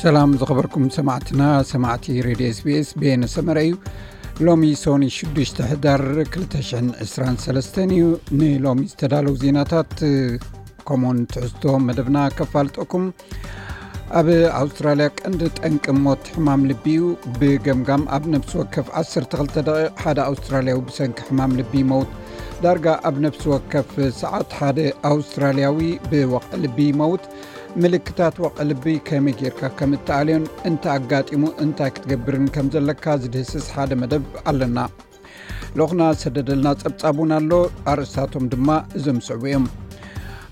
ሰላም ዝኸበርኩም ሰማዕትና ሰማዕቲ ሬድዮ ስቤስ ቤነ ሰመረ እዩ ሎሚ ሶኒ 6ዱሽ ሕዳር 223 እዩ ንሎሚ ዝተዳለው ዜናታት ከምኡውን ትሕዝቶ መደብና ከፋልጠኩም ኣብ ኣውስትራልያ ቀንዲ ጠንቂ ሞት ሕማም ልቢ እዩ ብገምጋም ኣብ ነፍሲ ወከፍ 12 ደቂ ሓደ ኣውስትራልያዊ ብሰንኪ ሕማም ልቢ ይመውት ዳርጋ ኣብ ነፍሲ ወከፍ ሰዓት ሓደ ኣውስትራልያዊ ብወቕዒ ልቢ ይመውት ምልክታት ወቕልቢ ከመይ ጌርካ ከም እትኣልዮን እንተ ኣጋጢሙ እንታይ ክትገብርን ከም ዘለካ ዝድህስስ ሓደ መደብ ኣለና ሎኹና ዝሰደደልና ጸብጻብ እውን ኣሎ ኣርእስታቶም ድማ እዞም ዝስዕቡ እዮም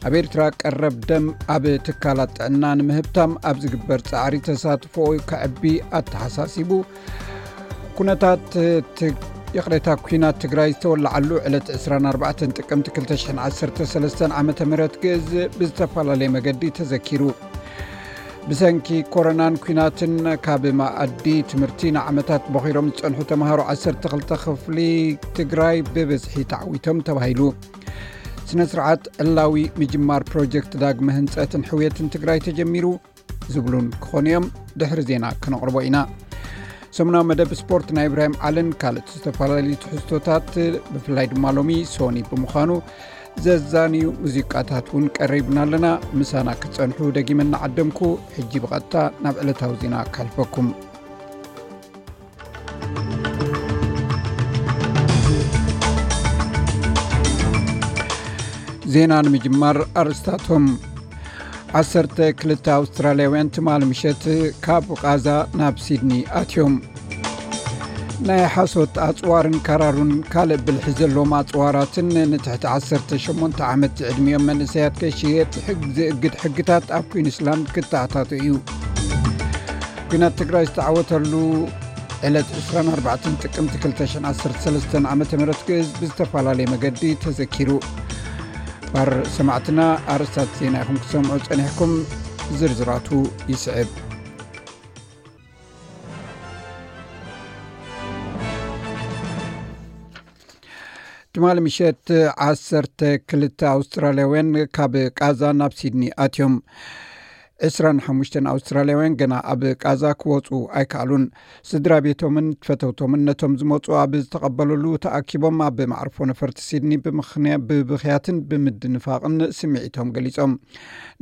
ኣብ ኤርትራ ቀረብ ደም ኣብ ትካላት ጥዕና ንምህብታም ኣብ ዝግበር ጻዕሪ ተሳትፎኡ ክዕቢ ኣተሓሳሲቡ ኩነታት ይቕሬታ ኩናት ትግራይ ዝተወላዓሉ ዕለት 24 ጥቅምቲ 213 ዓ ም ግእዝ ብዝተፈላለየ መገዲ ተዘኪሩ ብሰንኪ ኮረናን ኩናትን ካብ ማኣዲ ትምህርቲ ንዓመታት በኺሮም ዝፀንሑ ተምሃሮ 12 ክፍሊ ትግራይ ብብዝሒ ተዓዊቶም ተባሂሉ ስነ ስርዓት ዕላዊ ምጅማር ፕሮጀክት ዳግመ ህንፀትን ሕውየትን ትግራይ ተጀሚሩ ዝብሉን ክኾኑ እዮም ድሕሪ ዜና ክነቕርቦ ኢና ሰሙናዊ መደብ ስፖርት ናይ እብራሂም ዓልን ካልእ ዝተፈላለዩ ትሕዝቶታት ብፍላይ ድማ ሎሚ ሶኒ ብምዃኑ ዘዛንዩ ሙዚቃታት እውን ቀሪብና ኣለና ምሳና ክፀንሑ ደጊመ ናዓደምኩ ሕጂ ብቐጥታ ናብ ዕለታዊ ዜና ካልፈኩም ዜና ንምጅማር ኣርስታቶም ዓሰርተ ክልተ ኣውስትራልያውያን ትማል ምሸት ካብ ቓዛ ናብ ሲድኒ ኣትዮም ናይ ሓሶት ኣፅዋርን ካራሩን ካልእ ብልሒ ዘለዎም ኣፅዋራትን ንትሕቲ 18 ዓመት ዝዕድሚኦም መንእሰያት ከሽየጥ ዝእግድ ሕግታት ኣብ ኩንስላንድ ክተኣታተ እዩ ኩናት ትግራይ ዝተዓወተሉ ዕለት 24 ጥቅምቲ 213 ዓ ም ግእዝ ብዝተፈላለየ መገዲ ተዘኪሩ ባር ሰማዕትና ኣርስታት ዜና ይኹም ክሰምዑ ፀኒሕኩም ዝርዝራቱ ይስዕብ ትማሊ ምሸት ዓሰርተ ክልተ ኣውስትራልያውያን ካብ ቃዛ ናብ ሲድኒ ኣትዮም ዕስራ ሓሙሽተ ኣውስትራልያውያን ገና ኣብ ቃዛ ክወፁ ኣይከኣሉን ስድራ ቤቶምን ፈተውቶምን ነቶም ዝመፁ ኣብ ዝተቐበለሉ ተኣኪቦም ኣብ ማዕርፎ ነፈርቲ ሲድኒ ብብኽያትን ብምድንፋቕን ስምዒቶም ገሊፆም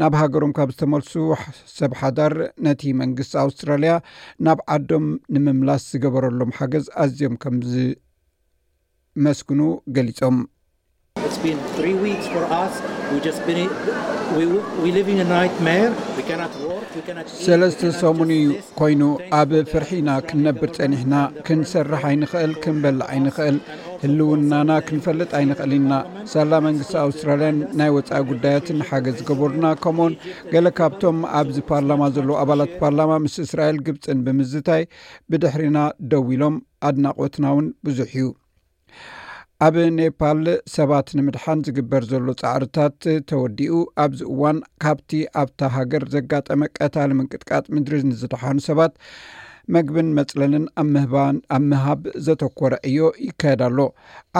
ናብ ሃገሮም ካብ ዝተመልሱ ሰብ ሓዳር ነቲ መንግስቲ ኣውስትራልያ ናብ ዓዶም ንምምላስ ዝገበረሎም ሓገዝ ኣዝዮም ከም መስግኑ ገሊጾም። ሰለስተ ሰሙን እዩ ኮይኑ ኣብ ፍርሒ ኢና ክንነብር ጸኒሕና ክንሰርሕ ኣይንኽእል ክንበልዕ ኣይንኽእል ህልውናና ክንፈልጥ ኣይንኽእል ኢና ሳላ መንግስቲ ኣውስትራልያን ናይ ወፃኢ ጉዳያትን ሓገዝ ዝገበሩና ከምኡውን ገለ ካብቶም ኣብዚ ፓርላማ ዘለዉ ኣባላት ፓርላማ ምስ እስራኤል ግብፅን ብምዝታይ ብድሕሪና ደው ኢሎም ኣድናቖትና ውን ብዙሕ እዩ። ኣብ ኔፓል ሰባት ንምድሓን ዝግበር ዘሎ ፃዕርታት ተወዲኡ ኣብዚ እዋን ካብቲ ኣብታ ሃገር ዘጋጠመ ቀታሊ ምንቅጥቃጥ ምድሪ ንዝደሓኑ ሰባት መግብን መፅለልን ኣብ ምሃብ ዘተኮረ እዮ ይካየድ ኣሎ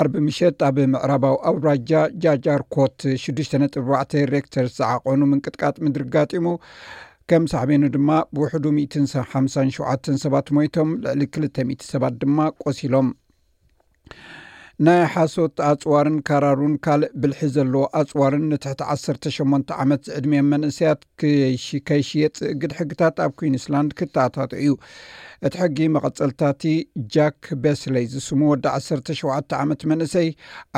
ዓርቢ ምሸት ኣብ ምዕራባዊ ኣውራጃ ጃጃር ኮት 6ዱሽተ ነጥቢ ኣርባዕተ ሬክተር ዝዓቆኑ ምንቅጥቃጥ ምድሪ ጋጢሙ ከም ሳዕቤኑ ድማ ብውሕዱ ሚእትን ሓምሳን ሸውዓተን ሰባት ሞይቶም ልዕሊ ክልተ ሚእቲ ሰባት ድማ ቆሲሎም። ናይ ሓሶት ኣፅዋርን ካራሩን ካልእ ብልሒ ዘለዎ ኣፅዋርን ንትሕቲ 18 ዓመት ዝዕድሜ መንእሰያት ከይሽየጥ እግድ ሕግታት ኣብ ኩንስላንድ ክተኣታቶ እዩ እቲ ሕጊ መቐጸልታቲ ጃክ ቤስለይ ዝስሙ ወዲ 17 ዓመት መንእሰይ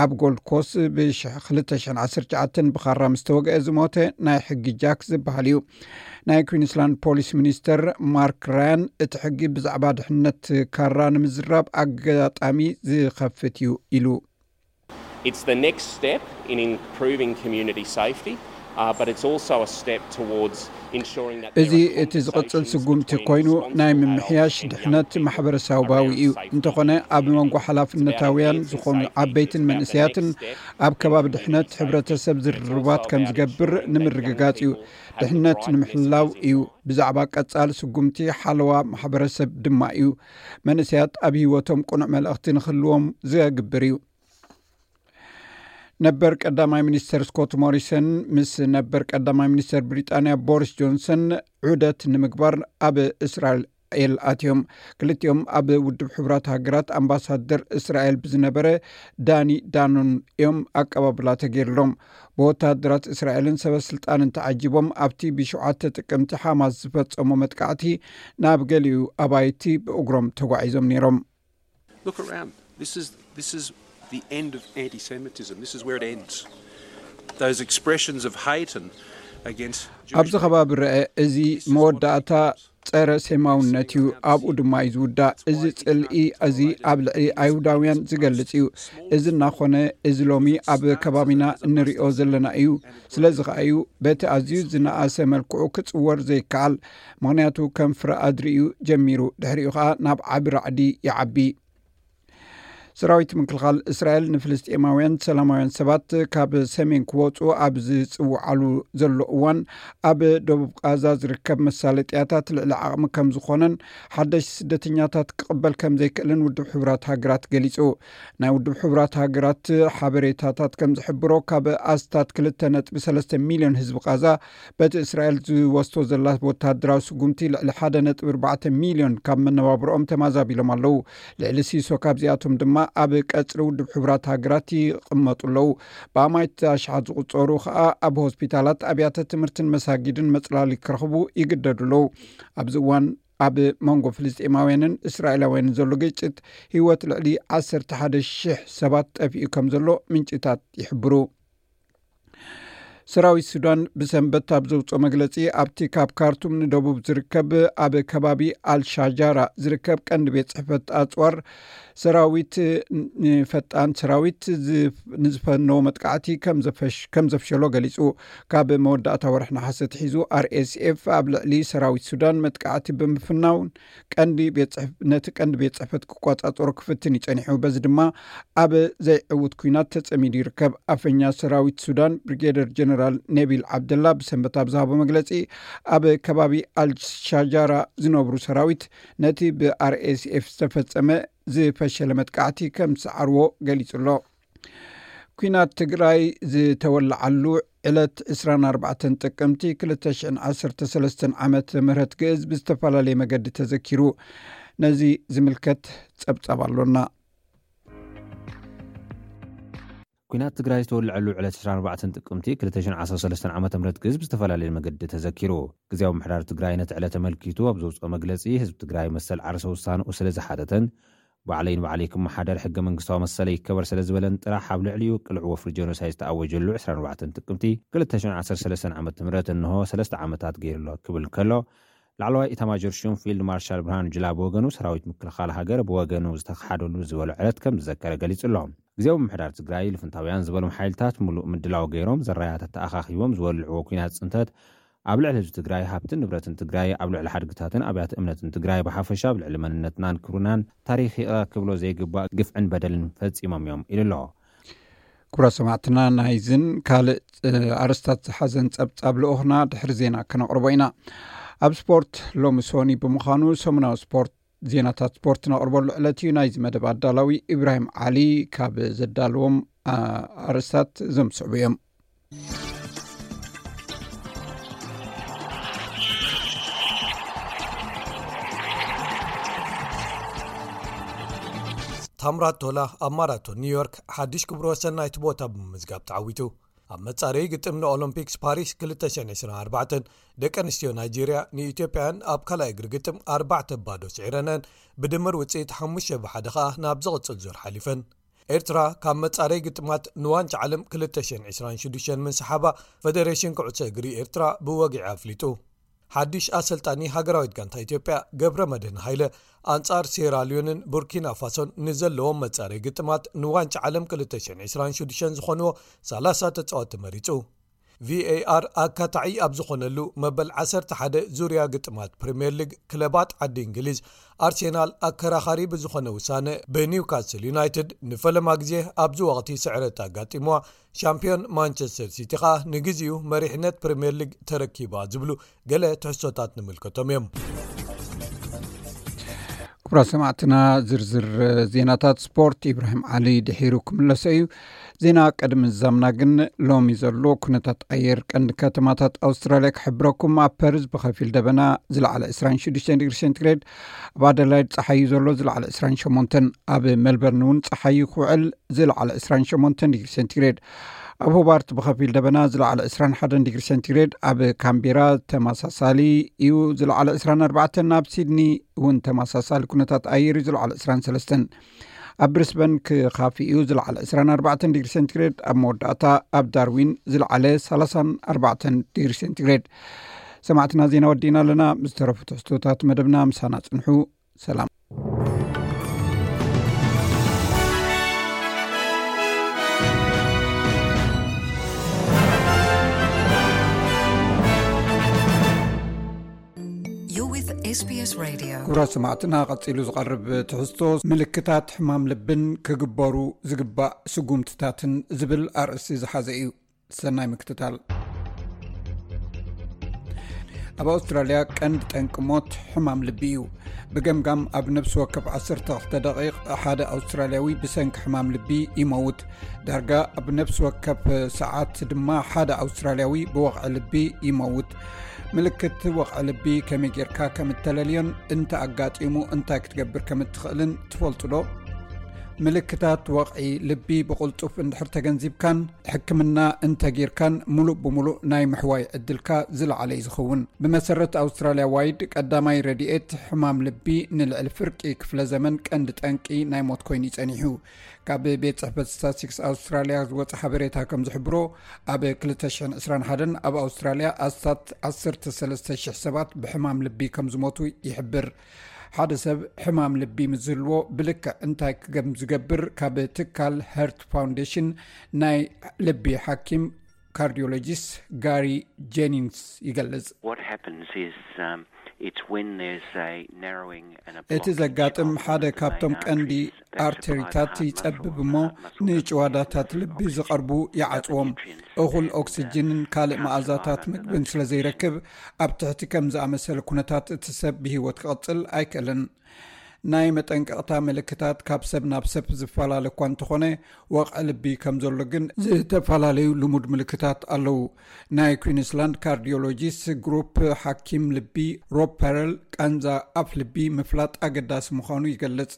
ኣብ ጎልድ ኮስ ብ219 ብኻራ ምስ ተወግአ ዝሞተ ናይ ሕጊ ጃክ ዝበሃል እዩ ናይ ኩንስላንድ ፖሊስ ሚኒስተር ማርክ ራያን እቲ ሕጊ ብዛዕባ ድሕነት ካራ ንምዝራብ ኣጋጣሚ ዝኸፍት እዩ ኢሉ It's the next step in improving community safety, but it's also a step towards ensuring that እዚ እቲ ዝቕጽል ስጉምቲ ኮይኑ ናይ ምምሕያሽ ድሕነት ማሕበረሰባዊ እዩ። እንተኾነ ኣብ መንጎ ሓላፍነታውያን ዝኾኑ ዓበይትን መንእሰያትን ኣብ ከባቢ ድሕነት ሕብረተሰብ ዝርርባት ከም ዝገብር ንምርግጋጽ እዩ። ድሕነት ንምሕላው እዩ። ብዛዕባ ቀጻሊ ስጉምቲ ሓለዋ ማሕበረሰብ ድማ እዩ። መንእሰያት ኣብ ሂወቶም ቅኑዕ መልእኽቲ ንክህልዎም ዘግብር እዩ ነበር ቀዳማይ ሚኒስተር ስኮት ሞሪሰን ምስ ነበር ቀዳማይ ሚኒስተር ብሪጣንያ ቦሪስ ጆንሰን ዑደት ንምግባር ኣብ እስራኤል ኣትዮም ክልቲኦም ኣብ ውድብ ሕቡራት ሃገራት ኣምባሳደር እስራኤል ብዝነበረ ዳኒ ዳኖን እዮም ኣቀባብላ ተገይርሎም ብወተሃደራት እስራኤልን ሰበስልጣንን ተዓጂቦም ኣብቲ ብሸውዓተ ጥቅምቲ ሓማስ ዝፈጸሞ መጥቃዕቲ ናብ ገሊኡ ኣባይቲ ብእግሮም ተጓዒዞም ነይሮም። ኣብዚ ከባቢ ረኣ፣ እዚ መወዳእታ ጸረ ሴማውነት እዩ ኣብኡ ድማ እዩ ዝውዳእ እዚ ጽልኢ እዚ ኣብ ልዕሊ ኣይሁዳውያን ዝገልጽ እዩ እዚ እናኾነ እዚ ሎሚ ኣብ ከባቢና እንሪኦ ዘለና እዩ ስለዚ ከዓ እዩ በቲ ኣዝዩ ዝነኣሰ መልክዑ ክፅወር ዘይከዓል ምክንያቱ ከም ፍረ ኣድሪ እዩ ጀሚሩ ድሕሪኡ ከዓ ናብ ዓቢ ራዕዲ ይዓቢ ሰራዊት ምክልኻል እስራኤል ንፍልስጤማውያን ሰላማውያን ሰባት ካብ ሰሜን ክወፁ ኣብ ዝፅውዓሉ ዘሎ እዋን ኣብ ደቡብ ቃዛ ዝርከብ መሳለጥያታት ልዕሊ ዓቕሚ ከም ዝኾነን ሓደሽቲ ስደተኛታት ክቕበል ከም ዘይክእልን ውድብ ሕቡራት ሃገራት ገሊፁ ናይ ውድብ ሕቡራት ሃገራት ሓበሬታታት ከም ዝሕብሮ ካብ ኣስታት ክልተ ነጥቢ ሰለስተ ሚልዮን ህዝቢ ቃዛ በቲ እስራኤል ዝወስቶ ዘላ ወተሃደራዊ ስጉምቲ ልዕሊ ሓደ ነጥቢ ኣርባዕተ ሚልዮን ካብ መነባብሮኦም ተማዛቢሎም ኣለው ልዕሊ ሲሶ ካብዚኣቶም ድማ ኣብ ቀፅሪ ውድብ ሕቡራት ሃገራት ይቕመጡ ኣለው ብኣማይት ኣሽሓት ዝቁፀሩ ከዓ ኣብ ሆስፒታላት ኣብያተ ትምህርትን መሳጊድን መፅላሊ ክረኽቡ ይግደዱ ኣለው ኣብዚ እዋን ኣብ መንጎ ፍልስጤማውያንን እስራኤላውያንን ዘሎ ግጭት ህይወት ልዕሊ ዓሰርተ ሓደ ሽሕ ሰባት ጠፊኡ ከም ዘሎ ምንጭታት ይሕብሩ ሰራዊት ሱዳን ብሰንበት ኣብ ዘውፅኦ መግለፂ ኣብቲ ካብ ካርቱም ንደቡብ ዝርከብ ኣብ ከባቢ ኣልሻጃራ ዝርከብ ቀንዲ ቤት ፅሕፈት ኣፅዋር ሰራዊት ንፈጣን ሰራዊት ንዝፈነዎ መጥቃዕቲ ከም ዘፍሸሎ ገሊፁ ካብ መወዳእታ ወርሒ ንሓሰትሒዙ ኣርኤስኤፍ ኣብ ልዕሊ ሰራዊት ሱዳን መጥቃዕቲ ብምፍናውን ቀንዲ ቤት ፅሕፍ ነቲ ቀንዲ ቤት ፅሕፈት ክቆፃፀሮ ክፍትን እዩ ፀኒሑ በዚ ድማ ኣብ ዘይዕውት ኩናት ተፀሚዱ ይርከብ ኣፈኛ ሰራዊት ሱዳን ብሪጌደር ጀነራል ነቢል ዓብደላ ብሰንበት ኣብ ዝሃቦ መግለፂ ኣብ ከባቢ ኣልሻጃራ ዝነብሩ ሰራዊት ነቲ ብኣርኤስኤፍ ዝተፈፀመ ዝፈሸለ መጥቃዕቲ ከም ዝሰዓርዎ ገሊፁ ኣሎ ኩናት ትግራይ ዝተወላዓሉ ዕለት 24 ጥቅምቲ 213 ዓ ም ግእዝ ብዝተፈላለየ መገዲ ተዘኪሩ ነዚ ዝምልከት ፀብፃብ ኣሎና ኩናት ትግራይ ዝተወልዐሉ ዕለት 24 ጥቅምቲ 213 ዓ ም ግዝ ብዝተፈላለየ መገዲ ተዘኪሩ ግዜዊ ምሕዳር ትግራይ ነቲ ዕለት ተመልኪቱ ኣብ ዘውፅኦ መግለፂ ህዝቢ ትግራይ መሰል ዓርሰ ውሳንኡ ስለ ዝሓተተን ባዕለይ ንባዕለይ ክመሓደር ሕገ መንግስታዊ መሰለይ ይከበር ስለ ዝበለን ጥራሕ ኣብ ልዕሊኡ ቅልዕ ወፍሪ ጀኖሳይድ ዝተኣወጀሉ ዕስራን ኣርባዕተን ጥቅምቲ ክልተ ሽሕን ዓሰርተ ሰለስተን ዓመተ ምህረት እንሆ ሰለስተ ዓመታት ገይሩ ኣሎ ክብል ከሎ ላዕለዋይ ኢታማዦር ሹም ፊልድ ማርሻል ብርሃኑ ጁላ ብወገኑ ሰራዊት ምክልኻል ሃገር ብወገኑ ዝተኽሓደሉ ዝበሎ ዕለት ከም ዝዘከረ ገሊፁ ኣሎ። ግዝያዊ ምምሕዳር ትግራይ ልፍንታውያን ዝበሎም ሓይልታት ምሉእ ምድላው ገይሮም ዘራያታት ተኣኻኺቦም ዝወልዕዎ ኲናት ፅንተት ኣብ ልዕሊ ህዝቢ ትግራይ፣ ሃብትን ንብረትን ትግራይ፣ ኣብ ልዕሊ ሓድግታትን ኣብያተ እምነትን ትግራይ ብሓፈሻ ኣብ ልዕሊ መንነትናን ክብርናን ታሪኽ ይቕረ ክብሎ ዘይግባእ ግፍዕን በደልን ፈፂሞም እዮም ኢሉ ኣሎ። ክቡራት ሰማዕትና ናይዝን ካልእ ኣርስታት ዝሓዘን ጸብጻብ ልኡኽና ድሕሪ ዜና ከነቕርቦ ኢና። ኣብ ስፖርት ሎሚ ሶኒ ብምዃኑ ሰሙናዊ ስፖርት ዜናታት ስፖርት ነቕርበሉ ዕለት እዩ ናይዚ መደብ ኣዳላዊ ኢብራሂም ዓሊ ካብ ዘዳልዎም ኣርስታት እዞም ዝስዕቡ እዮም ታምራቶላ ኣብ ማራቶን ኒውዮርክ ሓድሽ ክብሮ ሰናይቲ ቦታ ብምምዝጋብ ተዓዊቱ ኣብ መጻረይ ግጥም ንኦሎምፒክስ ፓሪስ 224 ደቂ ኣንስትዮ ናይጀርያ ንኢትዮጵያን ኣብ ካልኣይ እግሪ ግጥም ኣርባዕተ ባዶ ስዒረነን ብድምር ውፅኢት ሓሙሽተ ብሓደ ከኣ ናብ ዝቕፅል ዙር ሓሊፈን ኤርትራ ካብ መጻረይ ግጥማት ንዋንጫ ዓለም 226 ምንሰሓባ ፈደሬሽን ክዕሶ እግሪ ኤርትራ ብወግዒ ኣፍሊጡ ሓዱሽ ኣሰልጣኒ ሃገራዊት ጋንታ ኢትዮጵያ ገብረመድህን ሃይለ ኣንጻር ሴራልዮንን ቡርኪና ፋሶን ንዘለዎም መጻረይ ግጥማት ንዋንጫ ዓለም 226 ዝኾንዎ ሳላ0 ተጻወቲ መሪጹ ቪar ኣካታዒ ኣብ ዝኾነሉ መበል 11 ዙርያ ግጥማት ፕሪምየር ሊግ ክለባት ዓዲ እንግሊዝ ኣርሴናል ኣከራኻሪ ብዝኾነ ውሳነ ብኒውካስል ዩናይትድ ንፈለማ ግዜ ኣብዚ ወቕቲ ስዕረት ኣጋጢምዋ ሻምፕዮን ማንቸስተር ሲቲ ከኣ ንግዜኡ መሪሕነት ፕሪምየር ሊግ ተረኪባ ዝብሉ ገለ ትሕሶታት ንምልከቶም እዮም ኩብራ ሰማዕትና ዝርዝር ዜናታት ስፖርት ኢብራሂም ዓሊ ድሒሩ ክምለሶ እዩ ዜና ቀድሚ ዛምና ግን ሎሚ ዘሎ ኩነታት ኣየር ቀንዲ ከተማታት ኣውስትራልያ ክሕብረኩም ኣብ ፐርዝ ብከፊል ደበና ዝለዕለ 26 ግሪ ሴንትግሬድ ኣብ ኣደላይድ ፀሓዩ ዘሎ ዝለዕለ 28 ኣብ መልበርን እውን ፀሓዩ ክውዕል ዝለዕለ 28 ዲግሪ ሴንቲግሬድ ኣብ ሆባርት ብከፊል ደበና ዝለዕለ 21 ዲግሪ ሴንቲግሬድ ኣብ ካምቢራ ተመሳሳሊ እዩ ዝለዕለ 24 ኣብ ሲድኒ እውን ተመሳሳሊ ኩነታት ኣየር እዩ ዝለዕለ 23 ኣብ ብሪስበን ክካፍእ እዩ ዝለዓለ 24 ዲግሪ ሴንትግሬድ ኣብ መወዳእታ ኣብ ዳርዊን ዝለዓለ 34 ዲግሪ ሴንትግሬድ ሰማዕትና ዜና ወዲእና ኣለና ምዝተረፉ ተስቶታት መደብና ምሳና ፅንሑ ሰላም ክብራት ሰማዕትና ቀፂሉ ዝቐርብ ትሕዝቶ ምልክታት ሕማም ልብን ክግበሩ ዝግባእ ስጉምትታትን ዝብል ኣርእሲ ዝሓዘ እዩ ሰናይ ምክትታል ኣብ ኣውስትራልያ ቀንዲ ጠንቂ ሞት ሕማም ልቢ እዩ ብገምጋም ኣብ ነብሲ ወከፍ 12 ደቂ ሓደ ኣውስትራልያዊ ብሰንኪ ሕማም ልቢ ይመውት ዳርጋ ኣብ ነብሲ ወከፍ ሰዓት ድማ ሓደ ኣውስትራልያዊ ብወቕዒ ልቢ ይመውት ምልክት ወቕዒ ልቢ ከመይ ጌርካ ከም እተለልዮን እንተ ኣጋጢሙ እንታይ ክትገብር ከም እትኽእልን ትፈልጡዶ ምልክታት ወቕዒ ልቢ ብቕልጡፍ እንድሕር ተገንዚብካን ሕክምና እንተጊርካን ሙሉእ ብምሉእ ናይ ምሕዋይ ዕድልካ ዝለዓለ ዩ ዝኸውን ብመሰረት ኣውስትራልያ ዋይድ ቀዳማይ ረድኤት ሕማም ልቢ ንልዕሊ ፍርቂ ክፍለ ዘመን ቀንዲ ጠንቂ ናይ ሞት ኮይኑ ይጸኒሑ ካብ ቤት ፅሕፈት ስታስቲክስ ኣውስትራሊያ ዝወፀ ሓበሬታ ከም ዝሕብሮ ኣብ 221 ኣብ ኣውስትራሊያ ኣስታት 13000 ሰባት ብሕማም ልቢ ከም ዝሞቱ ይሕብር ሓደ ሰብ ሕማም ልቢ ምስ ዝህልዎ ብልክዕ እንታይ ክገም ዝገብር ካብ ትካል ሃርት ፋውንዴሽን ናይ ልቢ ሓኪም ካርዲዮሎጂስት ጋሪ ጀኒንግስ ይገልፅ። እቲ ዘጋጥም ሓደ ካብቶም ቀንዲ ኣርተሪታት ይፀብብ እሞ ንጭዋዳታት ልቢ ዝቐርቡ ይዓፅዎም እኹል ኦክስጅንን ካልእ መኣዛታት ምግብን ስለዘይረክብ ኣብ ትሕቲ ከምዝኣመሰለ ኩነታት እቲ ሰብ ብሂወት ክቕፅል ኣይክእልን። ናይ መጠንቀቕታ ምልክታት ካብ ሰብ ናብ ሰብ ዝፈላለ እኳ እንተኾነ ወቕዒ ልቢ ከም ዘሎ ግን ዝተፈላለዩ ልሙድ ምልክታት ኣለው። ናይ ኩንስላንድ ካርዲዮሎጂስ ግሩፕ ሓኪም ልቢ ሮብ ፐረል ቃንዛ ኣፍ ልቢ ምፍላጥ ኣገዳሲ ምዃኑ ይገልጽ።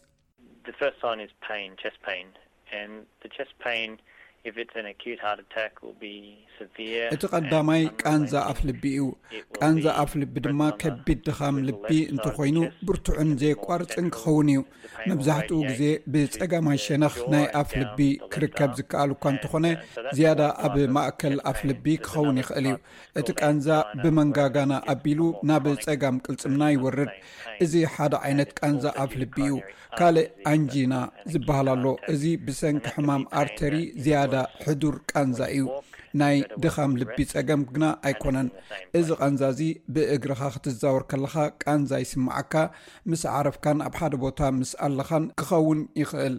እቲ ቀዳማይ ቃንዛ ኣፍልቢ እዩ። ቃንዛ ኣፍልቢ ድማ ከቢድ ድኻም ልቢ እንተኾይኑ ብርቱዕን ዘየቋርፅን ክኸውን እዩ። መብዛሕትኡ ግዜ ብፀጋማይ ሸነኽ ናይ ኣፍልቢ ክርከብ ዝከኣል እኳ እንተኾነ ዝያዳ ኣብ ማእከል ኣፍልቢ ክኸውን ይኽእል እዩ። እቲ ቃንዛ ብመንጋጋና ኣቢሉ ናብ ፀጋም ቅልፅምና ይወርድ። እዚ ሓደ ዓይነት ቃንዛ ኣፍልቢ እዩ። ካልእ ኣንጂና ዝበሃል ኣሎ፣ እዚ ብሰንኪ ሕማም ኣርተሪ ዝያዳ ሕዱር ቃንዛ እዩ፣ ናይ ድኻም ልቢ ጸገም ግና ኣይኮነን። እዚ ቃንዛ እዚ ብእግርኻ ክትዛወር ከለኻ ቃንዛ ይስምዓካ፣ ምስ ዓረፍካን ኣብ ሓደ ቦታ ምስ ኣለኻን ክኸውን ይኽእል።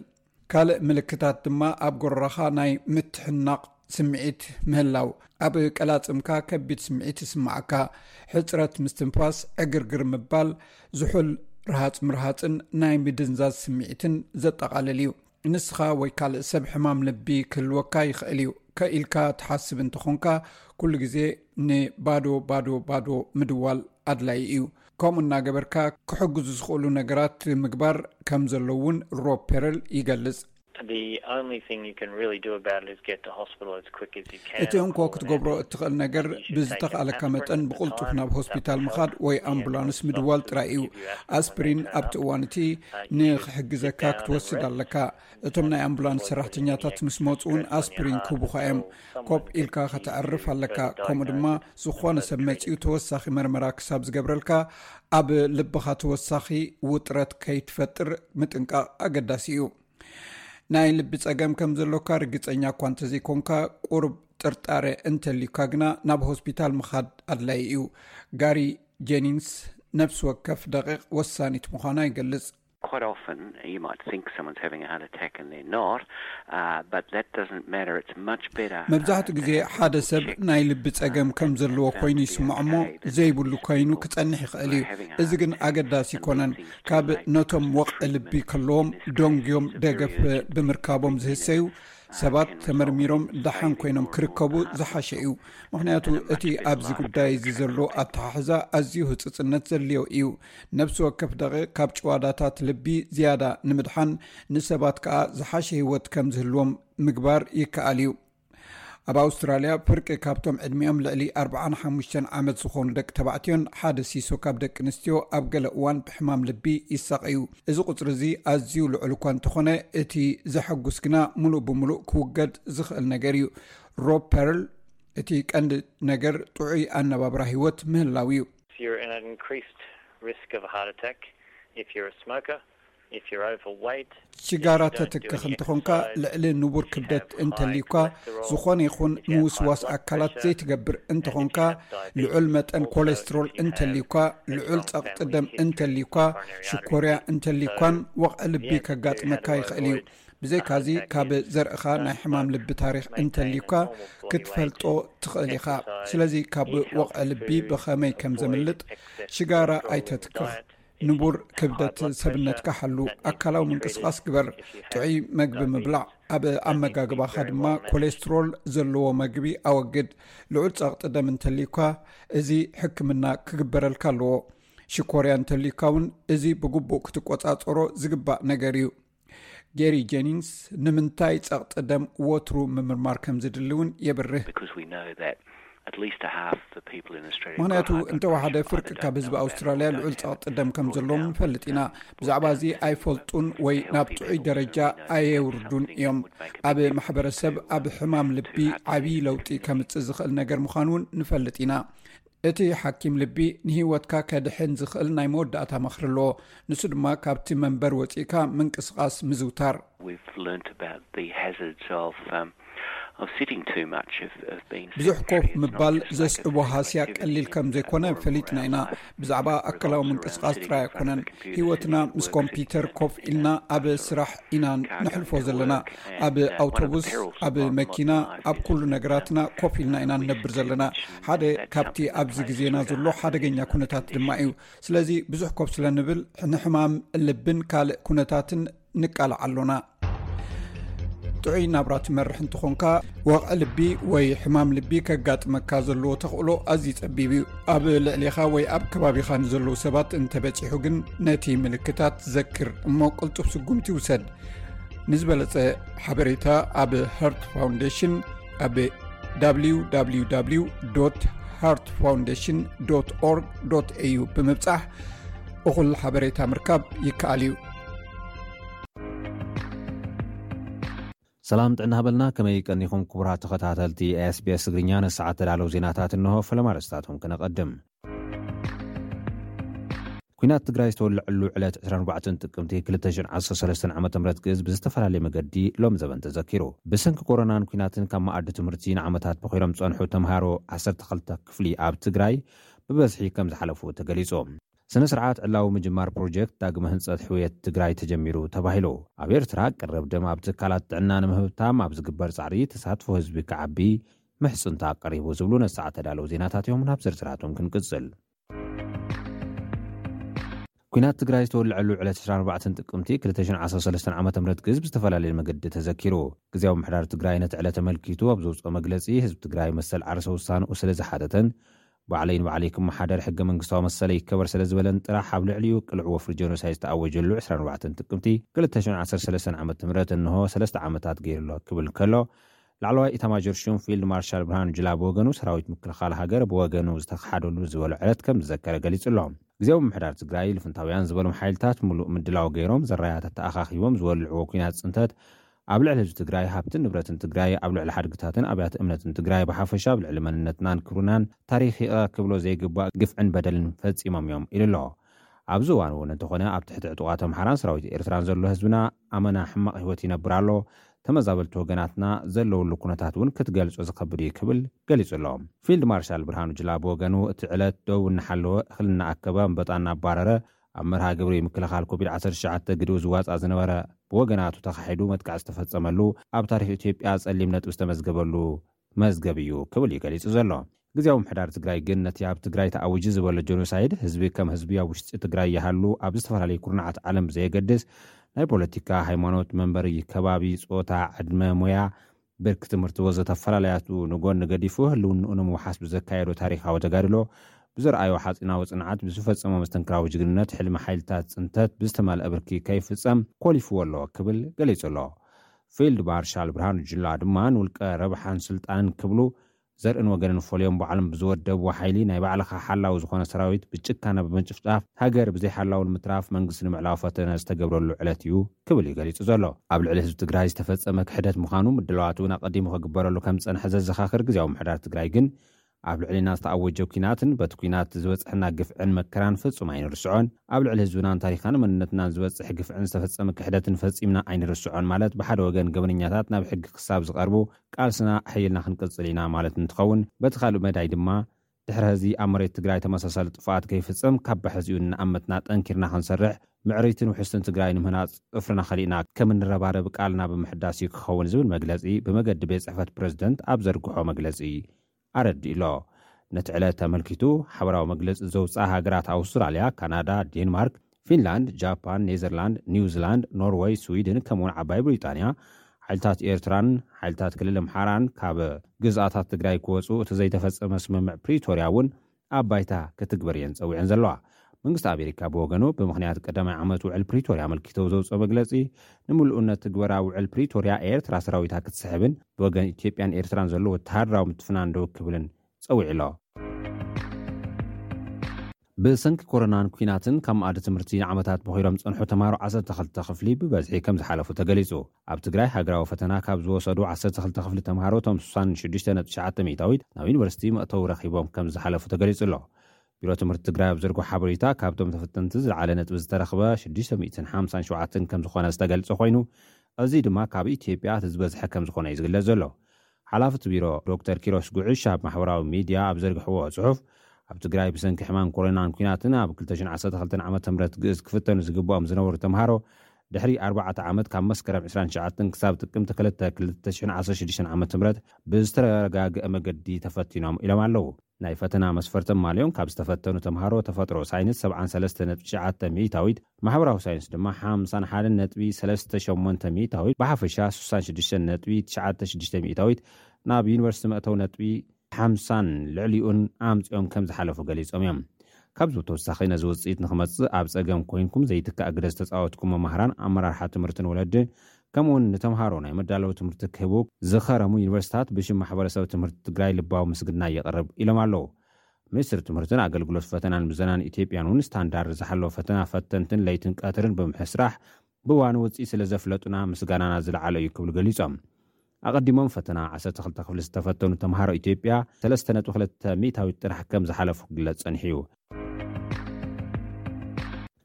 ካልእ ምልክታት ድማ ኣብ ጎረሮኻ ናይ ምትሕናቕ ስምዒት ምህላው፣ ኣብ ቀላጽምካ ከቢድ ስምዒት ይስምዓካ፣ ሕጽረት ምስትንፋስ፣ ዕግርግር ምባል፣ ዝሑል ርሃጽ ምርሃጽን ናይ ምድንዛዝ ስምዒትን ዘጠቓልል እዩ። ንስኻ ወይ ካልእ ሰብ ሕማም ልቢ ክህልወካ ይኽእል እዩ። ከኢልካ ትሓስብ እንተኾንካ ኩሉ ግዜ ንባዶ ባዶ ባዶ ምድዋል ኣድላዪ እዩ። ከምኡ እናገበርካ ክሕግዙ ዝኽእሉ ነገራት ምግባር ከም ዘሎ እውን ሮብ ፔረል ይገልጽ። እቲ እንኮ ክትገብሮ እትኽእል ነገር ብዝተኽኣለካ መጠን ብቕልጡፍ ናብ ሆስፒታል ምኻድ ወይ ኣምቡላንስ ምድዋል ጥራይ እዩ። ኣስፕሪን ኣብቲ እዋን እቲ ንኽሕግዘካ ክትወስድ ኣለካ። እቶም ናይ ኣምቡላንስ ሰራሕተኛታት ምስ መጹ እውን ኣስፕሪን ክህቡኻ እዮም። ኮፍ ኢልካ ከተዕርፍ ኣለካ፣ ከምኡ ድማ ዝኾነ ሰብ መጺኡ ተወሳኺ መርመራ ክሳብ ዝገብረልካ ኣብ ልብኻ ተወሳኺ ውጥረት ከይትፈጥር ምጥንቃቕ ኣገዳሲ እዩ። ናይ ልቢ ጸገም ከም ዘሎካ ርግጸኛ እኳ እንተዘይኮንካ ቁርብ ጥርጣረ እንተልዩካ ግና ናብ ሆስፒታል ምኻድ ኣድላይ እዩ ጋሪ ጀኒንስ ነፍሲ ወከፍ ደቂቕ ወሳኒት ምዃና ይገልጽ Quite often you might think someone's having a heart attack and they're not but that doesn't matter it's much better. መብዛሕትኡ ግዜ ሓደ ሰብ ናይ ልቢ ጸገም ከም ዘለዎ ኮይኑ ይስምዖ እሞ ዘይብሉ ኮይኑ ክጸንሕ ይኽእል እዩ እዚ ግን ኣገዳሲ ኣይኮነን ካብ ነቶም ወቕዒ ልቢ ከለዎም ደንጉዮም ደገፍ ብምርካቦም ዝህሰዩ ሰባት ተመርሚሮም ደሓን ኮይኖም ክርከቡ ዝሓሸ እዩ ምክንያቱ እቲ ኣብዚ ጉዳይ እዚ ዘሎ ኣተሓሕዛ ኣዝዩ ህፅፅነት ዘድልዮ እዩ ነብሲ ወከፍ ደቒቕ ካብ ጭዋዳታት ልቢ ዝያዳ ንምድሓን፣ ንሰባት ከኣ ዝሓሸ ህይወት ከም ዝህልዎም ምግባር ይከኣል እዩ። ኣብ ኣውስትራልያ፣ ፍርቂ ካብቶም ዕድሚኦም ልዕሊ ኣርብዓን ሓሙሽተን ዓመት ዝኾኑ ደቂ ተባዕትዮን ሓደ ሲሶ ካብ ደቂ ኣንስትዮ ኣብ ገለ እዋን ብሕማም ልቢ ይሳቐዩ። እዚ ቁጽሪ እዚ ኣዝዩ ልዑል እኳ እንተኾነ፣ እቲ ዘሐጉስ ግና ምሉእ ብምሉእ ክውገድ ዝኽእል ነገር እዩ። ሮብ ፐርል፣ እቲ ቀንዲ ነገር ጥዑይ ኣነባብራ ህይወት ምህላው እዩ። You're at increased risk of a heart attack if you're a smoker, if you're overweight, ሽጋራ ተትክኽ እንተኾንካ፣ ልዕሊ ንቡር ክብደት እንተልዩካ፣ ዝኾነ ይኹን ምውስዋስ ኣካላት ዘይትገብር እንተኾንካ፣ ልዑል መጠን ኮሌስትሮል እንተልዩካ፣ ልዑል ጸቕጢ ደም እንተልዩካ፣ ሽኮርያ እንተልዩካን ወቕዒ ልቢ ከጋጥመካ ይኽእል እዩ። ብዘይካዚ ካብ ዘርእኻ ናይ ሕማም ልቢ ታሪክ እንተልዩካ ክትፈልጦ ትኽእል ኢኻ ስለዚ ካብ ወቕዒ ልቢ ብኸመይ ከም ዘምልጥ ሽጋራ ኣይተትክኽ ንቡር ክብደት ሰብነትካ ሓሉ ኣካላዊ ምንቅስቃስ ግበር ጥዑይ መግቢ ምብላዕ ኣብ ኣመጋግባኻ ድማ ኮሌስትሮል ዘለዎ መግቢ ኣወግድ ልዑል ፀቕጢ ደም እንተልዩካ እዚ ሕክምና ክግበረልካ ኣለዎ ሽኮርያ እንተልዩካ እውን እዚ ብግቡእ ክትቆፃፀሮ ዝግባእ ነገር እዩ ጌሪ ጀኒንስ ንምንታይ ጸቕጢ ደም ወትሩ ምምርማር ከም ዝድሊ እውን የብርህ። ምኽንያቱ እንተወሓደ ፍርቂ ካብ ህዝቢ ኣውስትራልያ ልዑል ጸቕጢ ደም ከም ዘለዎም ንፈልጥ ኢና። ብዛዕባ እዚ ኣይፈልጡን ወይ ናብ ጥዑይ ደረጃ ኣየውርዱን እዮም። ኣብ ማሕበረሰብ ኣብ ሕማም ልቢ ዓብዪ ለውጢ ከምጽእ ዝኽእል ነገር ምዃኑ እውን ንፈልጥ ኢና። እቲ ሓኪም ልቢ ንህይወትካ ከድሕን ዝኽእል ናይ መወዳእታ ምኽሪ ኣለዎ፣ ንሱ ድማ ካብቲ መንበር ወጺእካ ምንቅስቓስ ምዝውታር። ብዙሕ ኮፍ ምባል ዘስዕቦ ሃስያ ቀሊል ከም ዘይኰነ ፈሊጥና ኢና። ብዛዕባ ኣካላዊ ምንቅስቓስ ጥራይ ኣይኰነን፣ ህይወትና ምስ ኮምፕዩተር ኮፍ ኢልና ኣብ ስራሕ ኢና ነሕልፎ ዘለና። ኣብ ኣውቶቡስ፣ ኣብ መኪና፣ ኣብ ኵሉ ነገራትና ኮፍ ኢልና ኢና ንነብር ዘለና። ሓደ ካብቲ ኣብዚ ግዜና ዘሎ ሓደገኛ ኩነታት ድማ እዩ ስለዚ ብዙሕ ኮብ ስለ ንብል ንሕማም ልብን ካልእ ኩነታትን ንቃልዓ ኣሎና ጥዑይ ናብራ ትመርሕ እንትኾንካ ወቕዒ ልቢ ወይ ሕማም ልቢ ከጋጥመካ ዘለዎ ተኽእሎ ኣዝዩ ፀቢብ እዩ ኣብ ልዕሊኻ ወይ ኣብ ከባቢኻ ንዘለዉ ሰባት እንተበፂሑ ግን ነቲ ምልክታት ዘክር እሞ ቅልጡብ ስጉምቲ ውሰድ ንዝበለፀ ሓበሬታ ኣብ ሃርት ፋውንዴሽን ኣብ www ሃርት ፋውንዴሽን ኦርግ ኤዩ ብምብፃሕ እኹል ሓበሬታ ምርካብ ይከኣል እዩ ሰላም ጥዕና ሃበልና ከመይ ቀኒኹም ክቡራት ተኸታተልቲ sbs ትግርኛ ነሰዓት ተዳለዉ ዜናታት እንሆ ፈለማ ርስታቶም ክነቐድም ኲናት ትግራይ ዝተወለዐሉ ዕለት ዕስራን ኣርባዕተን ጥቅምቲ ክልተ ሽሕን ዓሰርተ ሰለስተን ዓመተ ምህረት ግእዝ ብዝተፈላለየ መገዲ ሎሚ ዘበን ተዘኪሩ። ብሰንኪ ኮሮናን ኲናትን ካብ መኣዲ ትምህርቲ ንዓመታት ቦኺሮም ዝጸንሑ ተመሃሮ ዓሰርተ ክልተ ክፍሊ ኣብ ትግራይ ብበዝሒ ከም ዝሓለፉ ተገሊጹ። ስነ ስርዓት ዕላዊ ምጅማር ፕሮጀክት ዳግመ ህንጸት ሕውየት ትግራይ ተጀሚሩ ተባሂሉ። ኣብ ኤርትራ ቀረብ ደም ኣብ ትካላት ጥዕና ንምህብታም ኣብ ዝግበር ጻዕሪ ተሳትፎ ህዝቢ ክዓቢ ምሕጽንታ ቀሪቡ ዝብሉ ነዚ ሰዓት ተዳለዉ ዜናታት እዮም። ናብ ዝርዝራቶም ክንቅጽል። ኲናት ትግራይ ዝተወልዐሉ ዕለት ዕስራን ኣርባዕተን ጥቅምቲ ክልተ ሽሕን ዓሰርተ ሰለስተን ዓመተ ምህረት ግዝ ብዝተፈላለየ መገዲ ተዘኪሩ። ግዝያዊ ምምሕዳር ትግራይ ነቲ ዕለት ኣመልኪቱ ኣብ ዘውጽኦ መግለጺ፣ ህዝቢ ትግራይ መሰል ዓርሰ ውሳንኡ ስለ ዝሓተተን ባዕለይ ንባዕለይ ክመሓደር ሕገ መንግስታዊ መሰለይ ይከበር ስለ ዝበለን ጥራሕ ኣብ ልዕሊኡ ቅሉዕ ወፍሪ ጀኖሳይድ ዝተኣወጀሉ ዕስራን ኣርባዕተን ጥቅምቲ ክልተ ሽሕን ዓሰርተ ሰለስተን ዓመተ ምህረት እነሆ ሰለስተ ዓመታት ገይሩ ኣሎ ክብል ከሎ ላዕለዋይ ኢታማዦር ሹም ፊልድ ማርሻል ብርሃኑ ጁላ ብወገኑ፣ ሰራዊት ምክልኻል ሃገር ብወገኑ ዝተኽሓደሉ ዝበሎ ዕለት ከም ዝዘከረ ገሊጹ'ሎ። ግዜያዊ ምምሕዳር ትግራይ፣ ልፍንታውያን ዝበሎም ሓይልታት ምሉእ ምድላው ገይሮም፣ ዘራያታት ተኣኻኺቦም ዝወልዕዎ ኲናት ጽንተት፣ ኣብ ልዕሊ ህዝቢ ትግራይ፣ ሃብትን ንብረትን ትግራይ፣ ኣብ ልዕሊ ሓድግታትን ኣብያተ እምነትን ትግራይ ብሓፈሻ ኣብ ልዕሊ መንነትናን ክብርናን ታሪኽ ይቕረ ክብሎ ዘይግባእ ግፍዕን በደልን ፈጺሞም'ዮም ኢሉ'ሎ። ኣብዚ እዋን'ውን እንተኾነ ኣብ ትሕቲ ዕጡቓት ኣምሓራን ሰራዊት ኤርትራን ዘሎ ህዝብና፣ ኣመና ሕማቕ ህይወት ይነብር ኣሎ፣ ተመዛበልቲ ወገናትና ዘለውሉ ኩነታት እውን ክትገልጾ ዝኸብድ እዩ ክብል ገሊጹ ኣሎ። ፊልድ ማርሻል ብርሃኑ ጁላ ብወገኑ እቲ ዕለት ዶብ እናሓለወ እኽሊ እናኣከበ ኣንበጣ እናኣባረረ ኣብ መርሃ ግብሪ ምክልኻል ኮቪድ ዓሰርተ ትሽዓተ ግደኡ ዝዋጻእ ዝነበረ ብወገናቱ ተኻሒዱ መጥቃዕቲ ዝተፈጸመሉ ኣብ ታሪኽ ኢትዮጵያ ጸሊም ነጥቢ ዝተመዝገበሉ መዝገብ እዩ ክብል እዩ ገሊጹ ዘሎ። ግዝያዊ ምሕዳር ትግራይ ግን ነቲ ኣብ ትግራይ ተኣዊጁ ዝበሎ ጆኖሳይድ ህዝቢ ከም ህዝቢ ኣብ ውሽጢ ትግራይ ይሃሉ ኣብ ዝተፈላለዩ ኩርናዓት ዓለም ብዘየገድስ ናይ ፖለቲካ፣ ሃይማኖት፣ መንበሪ ከባቢ፣ ጾታ፣ ዕድመ፣ ሞያ፣ ብርኪ ትምህርቲ ወዘተ ኣፈላላያቱ ንጎኒ ገዲፉ ህልውንኡ ንምውሓስ ብዘካየዶ ታሪኻዊ ተጋድሎ፣ ብዘርኣዮ ሓጺናዊ ጽንዓት፣ ብዝፈጸሞ መስተንክራዊ ጅግንነት ሕልሚ ሓይልታት ጽንተት ብዝተመልኣ ብርኪ ከይፍጸም ኮሊፍዎ ኣሎ ክብል ገሊጹ ኣሎ። ፊልድ ማርሻል ብርሃኑ ጁላ ድማ ንውልቀ ረብሓን ስልጣንን ክብሉ ዘርእን ወገንን ፈልዮም ባዕሎም ብዝወደብዎ ሓይሊ ናይ ባዕልኻ ሓላዊ ዝኾነ ሰራዊት ብጭካነ ብምጭፍጫፍ ሃገር ብዘይሓላዊ ንምትራፍ መንግስቲ ንምዕላው ፈተነ ዝተገብረሉ ዕለት እዩ ክብል እዩ ገሊፁ ዘሎ። ኣብ ልዕሊ ህዝቢ ትግራይ ዝተፈፀመ ክሕደት ምዃኑ ምድላዋት እውን ኣቐዲሙ ክግበረሉ ከምዝፀንሐ ዘዘኻኽር ግዝያዊ ምምሕዳር ትግራይ ግን ኣብ ልዕሌና ዝተኣወጀ ኲናትን በቲ ኲናት ዝበፀሐና ግፍዕን መከራን ፍፁም ኣይንርስዖን። ኣብ ልዕሊ ህዝብናን ታሪኻን መንነትናን ዝበፅሕ ግፍዕን ዝተፈፀመ ክሕደትን ፈፂምና ኣይንርስዖን ማለት ብሓደ ወገን ገበነኛታት ናብ ሕጊ ክሳብ ዝቐርቡ ቃልስና ኣሐይልና ክንቅፅል ኢና ማለት እንትኸውን በቲ ካሊእ መዳይ ድማ ድሕሪ ሐዚ ኣብ መሬት ትግራይ ተመሳሳሊ ጥፍኣት ከይፍፀም ካብ ሐዚኡ እናኣመትና ጠንኪርና ክንሰርሕ ምዕርይትን ውሕስትን ትግራይ ንምህናፅ ፅፍርና ከሊእና ከምንረባረብ ቃልና ብምሕዳስ እዩ ክኸውን ዝብል መግለፂ ብመገዲ ቤት ፅሕፈት ፕረዚደንት ኣብ ዘርግሖ መግለፂ ኣረዲኡ'ሎ። ነቲ ዕለት ኣመልኪቱ ሓበራዊ መግለጺ ዘውጽኣ ሃገራት ኣውስትራልያ፣ ካናዳ፣ ዴንማርክ፣ ፊንላንድ፣ ጃፓን፣ ኔዘርላንድ፣ ኒውዚላንድ፣ ኖርወይ፣ ስዊድን ከምኡ'ውን ዓባይ ብሪጣንያ፣ ሓይልታት ኤርትራን ሓይልታት ክልል ኣምሓራን ካብ ግዝኣታት ትግራይ ክወጹ እቲ ዘይተፈጸመ ስምምዕ ፕሪቶርያ'ውን ኣብ ባይታ ክትግበር እየን ጸዊዐን ዘለዋ። መንግስቲ ኣሜሪካ ብወገኑ ብምኽንያት ቀዳማይ ዓመት ውዕል ፕሪቶርያ ኣመልኪተው ዘውጽኦ መግለጺ ንምሉእነት ትግበራ ውዕል ፕሪቶርያ ኤርትራ ሰራዊታ ክትስሕብን ብወገን ኢትዮጵያን ኤርትራን ዘሎ ወተሃደራዊ ምትፍናን ደው ክብልን ጸዊዑ ኣሎ። ብሰንኪ ኮሮናን ኲናትን ካብ መኣዲ ትምህርቲ ንዓመታት ቦኺሮም ዝጸንሑ ተማሃሮ ዓሰርተ ክልተ ክፍሊ ብበዝሒ ከምዝሓለፉ ተገሊጹ። ኣብ ትግራይ ሃገራዊ ፈተና ካብ ዝወሰዱ ዓሰርተ ክልተ ክፍሊ ተምሃሮ እቶም ስሳን ሽዱሽተ ነጥቢ ትሽዓተ ሚእታዊት ናብ ዩኒቨርሲቲ መእተዊ ረኺቦም ከም ዝሓለፉ ተገሊፁ ኣሎ። ቢሮ ትምህርቲ ትግራይ ኣብ ዘርጎ ሓበሬታ ካብቶም ተፈተንቲ ዝለዓለ ነጥቢ ዝተረኽበ ሽዱሽተ ሚእትን ሓምሳን ሸውዓተን ከም ዝኾነ ዝተገልፀ ኮይኑ እዙይ ድማ ካብ ኢትዮጵያ እቲ ዝበዝሐ ከም ዝኾነ እዩ ዝግለፅ ዘሎ። ሓላፊ እቲ ቢሮ ዶክተር ኪሮስ ጉዕሽ ኣብ ማሕበራዊ ሚድያ ኣብ ዘርግሕዎ ፅሑፍ፣ ኣብ ትግራይ ብሰንኪ ሕማም ኮሮናን ኲናትን ኣብ ክልተ ሽሕን ዓሰርተ ክልተን ዓመተ ምህረት ግእዝ ክፍተኑ ዝግበኦም ዝነበሩ ተምሃሮ ድሕሪ ኣርባዕተ ዓመት ካብ መስከረም ዕስራን ትሽዓተን ክሳብ ጥቅምቲ ክልተ ክልተ ሽሕን ዓሰርተ ሽዱሽተን ዓመተ ምህረት ብዝተረጋግአ መገዲ ተፈቲኖም ኢሎም ኣለዉ። ናይ ፈተና መስፈርቲ ኣማሊኦም ካብ ዝተፈተኑ ተምሃሮ ተፈጥሮ ሳይንስ ሰብዓን ሰለስተ ነጥቢ ትሽዓተ ሚኢታዊት፣ ማሕበራዊ ሳይንስ ድማ ሓምሳን ሓደን ነጥቢ ሰለስተ ሸሞንተ ሚኢታዊት፣ ብሓፈሻ ስሳን ሽዱሽተን ነጥቢ ትሽዓተ ሽዱሽተ ሚኢታዊት፣ ናብ ዩኒቨርሲቲ መእተዊ ነጥቢ ሓምሳን ልዕሊኡን ኣምጺኦም ከም ዝሓለፉ ገሊጾም እዮም። ካብዚ ብተወሳኺ ነዚ ውጽኢት ንኽመጽእ ኣብ ጸገም ኮይንኩም ዘይትካእ ግደ ዝተጻወትኩም መማህራን፣ ኣመራርሓ ትምህርትን ወለዲ ከምኡ'ውን ንተምሃሮ ናይ መዳለዊ ትምህርቲ ክህቡ ዝኸረሙ ዩኒቨርሲታት ብሽም ማሕበረሰብ ትምህርቲ ትግራይ ልባዊ ምስግናይ የቕርብ ኢሎም ኣለው። ሚኒስትሪ ትምህርትን ኣገልግሎት ፈተናን ምዘናን ኢትዮጵያን እውን ስታንዳርድ ዝሓለወ ፈተና ፈተንትን ለይትን ቀትርን ብምሕስራሕ ብእዋኑ ውፅኢት ስለዘፍለጡና ምስጋናና ዝለዓለ እዩ ክብሉ ገሊፆም። ኣቐዲሞም ፈተና ዓሰርተ ክልተ ክፍሊ ዝተፈተኑ ተምሃሮ ኢትዮጵያ ሰለስተ ነጥቢ ክልተ ሚእታዊት ጥራሕ ከምዝሓለፉ ክግለፅ ፀኒሑ እዩ።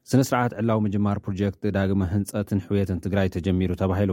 ስነ ስርዓት ዕላዊ ምጅማር ፕሮጀክት ዳግመ ህንፀትን ሕውየትን ትግራይ ተጀሚሩ ተባሂሉ።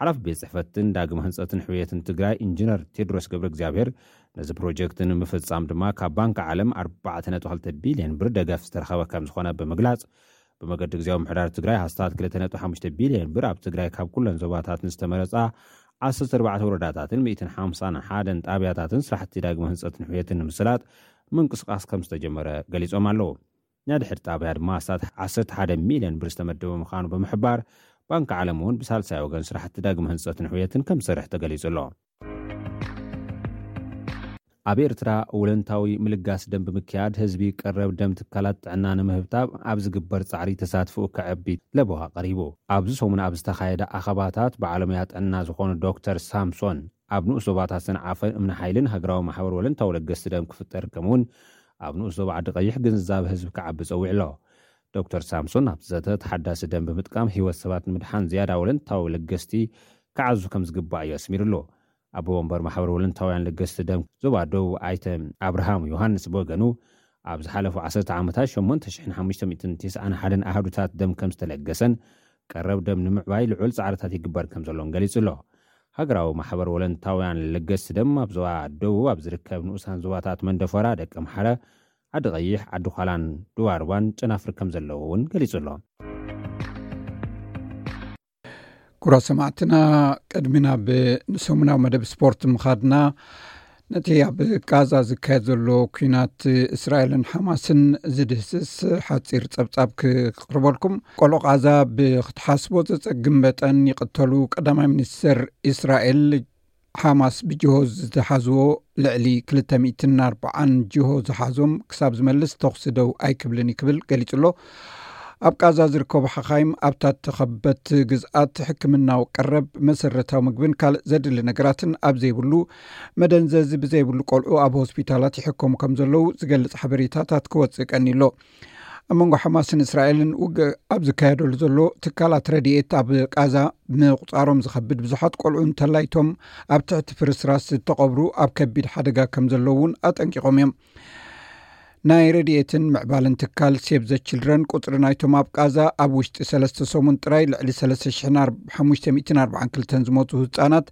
ሓላፊ ቤት ፅሕፈትን ዳግመ ህንፀትን ሕውየትን ትግራይ ኢንጂነር ቴድሮስ ገብረእግዚኣብሄር ነዚ ፕሮጀክት ንምፍፃም ድማ ካብ ባንኪ ዓለም ኣርባዕተ ነጥቢ ክልተ ቢሊየን ብር ደገፍ ዝተረኸበ ከምዝኾነ ብምግላፅ ብመገዲ ግዝያዊ ምሕዳር ትግራይ ሃስታት ክልተ ነጥቢ ሓሙሽተ ቢሊየን ብር ኣብ ትግራይ ካብ ኩለን ዞባታትን ዝተመረፃ ዓሰርተ ኣርባዕተ ወረዳታትን ሚእትን ሓምሳን ሓደን ጣብያታትን ስራሕቲ ዳግመ ህንፀትን ሕውየትን ንምስላጥ ምንቅስቓስ ከምዝተጀመረ ገሊፆም ኣለው። ናይ ድሕሪ ጣብያ ድማ ኣስታት ዓሰርተ ሓደ ሚልዮን ብር ዝተመደበ ምዃኑ ብምሕባር፣ ባንኪ ዓለም እውን ብሳልሳይ ወገን ስራሕቲ ዳግመ ህንፀትን ዕብየትን ከምዝሰርሕ ተገሊፁ ኣሎ። ኣብ ኤርትራ ውለንታዊ ምልጋስ ደም ብምክያድ ህዝቢ ቀረብ ደም ትካላት ጥዕና ንምህብታብ ኣብ ዝግበር ፃዕሪ ተሳትፍኡ ከዐቢ ለበዋ ቀሪቡ። ኣብዚ ሰሙን ኣብ ዝተኻየደ ኣኸባታት በዓለሙያ ጥዕና ዝኾኑ ዶክተር ሳምሶን ኣብ ንኡስ ዞባታት ሰንዓፈን እምኒ ሓይልን ሃገራዊ ማሕበር ወለንታዊ ለገስቲ ደም ክፍጠር ከምኡ'ውን ኣብ ንኡስ ዞባ ዓዲ ቀይሕ ግንዛበ ህዝቢ ክዓቢ ጸዊዑ ኣሎ። ዶክተር ሳምሶን ኣብቲ ዘተ፣ ተሓዳሲ ደም ብምጥቃም ህይወት ሰባት ንምድሓን ዝያዳ ወለንታዊ ለገስቲ ክዓዙ ከምዝግባእ እዩ ኣስሚርሉ። ኣቦ ወንበር ማሕበር ወለንታውያን ለገስቲ ደም ዞባ ደቡብ ኣይተ ኣብርሃም ዮሃንስ ብወገኑ፣ ኣብ ዝሓለፉ ዓሰርተ ዓመታት ሸሞንተ ሽሕን ሓሙሽተ ሚእትን ቴስዓን ሓደን ኣሃዱታት ደም ከምዝተለገሰን ቀረብ ደም ንምዕባይ ልዑል ጻዕርታት ይግበር ከምዘሎን ገሊጹ'ሎ። ሃገራዊ ማሕበር ወለንታውያን ለገስቲ ደም ኣብ ዞባ ደቡብ ኣብ ዝርከብ ንኡሳን ዞባታት መንደፈራ፣ ደቀምሓረ፣ ዓዲ ቐይሕ፣ ዓዲ ዃላን ዱባርባን ጨናፍር ከምዘለዎ'ውን ገሊጹ'ሎ። ኩብራት ሰማዕትና ቅድሚ ናብ ንሰሙናዊ መደብ ስፖርት ምኻድና ነቲ ኣብ ጋዛ ዝካየድ ዘሎ ኩናት እስራኤልን ሓማስን ዝድህስስ ሓፂር ፀብፃብ ክቅርበልኩም ቆሎ ቃዛ ብክትሓስቦ ዘፀግም መጠን ይቅተሉ ቀዳማይ ሚኒስትር እስራኤል ሓማስ ብጅሆ ዝተሓዝዎ ልዕሊ 240 ጅሆ ዝሓዞም ክሳብ ዝመልስ ተኽሲ ደው ኣይክብልን ክብል ገሊፁ ኣሎ ኣብ ቃዛ ዝርከቡ ሓኻይም ኣብታ ተኸበት ግዝኣት ሕክምናዊ ቀረብ መሰረታዊ ምግብን ካልእ ዘድሊ ነገራትን ኣብ ዘይብሉ መደንዘዚ ብዘይብሉ ቆልዑ ኣብ ሆስፒታላት ይሕከሙ ከም ዘለዉ ዝገልጽ ሓበሬታታት ክወጽእ ቀኒሎ ኣብ መንጎ ሓማስን እስራኤልን ውግእ ኣብ ዝካየደሉ ዘሎ ትካላት ረድኤት ኣብ ቃዛ ምቁፃሮም ዝከብድ ብዙሓት ቆልዑ እንተላይቶም ኣብ ትሕቲ ፍርስራስ ዝተቐብሩ ኣብ ከቢድ ሓደጋ ከም ዘለዉ እውን ኣጠንቂቖም እዮም ናይ ረድኤትን ምዕባልን ትካል ሴብ ዘችልድረን ቁፅሪ ናይቶም ኣብ ቃዛ ኣብ ውሽጢ ሰለስተ ሰሙን ጥራይ ልዕሊ 3,542 ዝሞቱ ህፃናት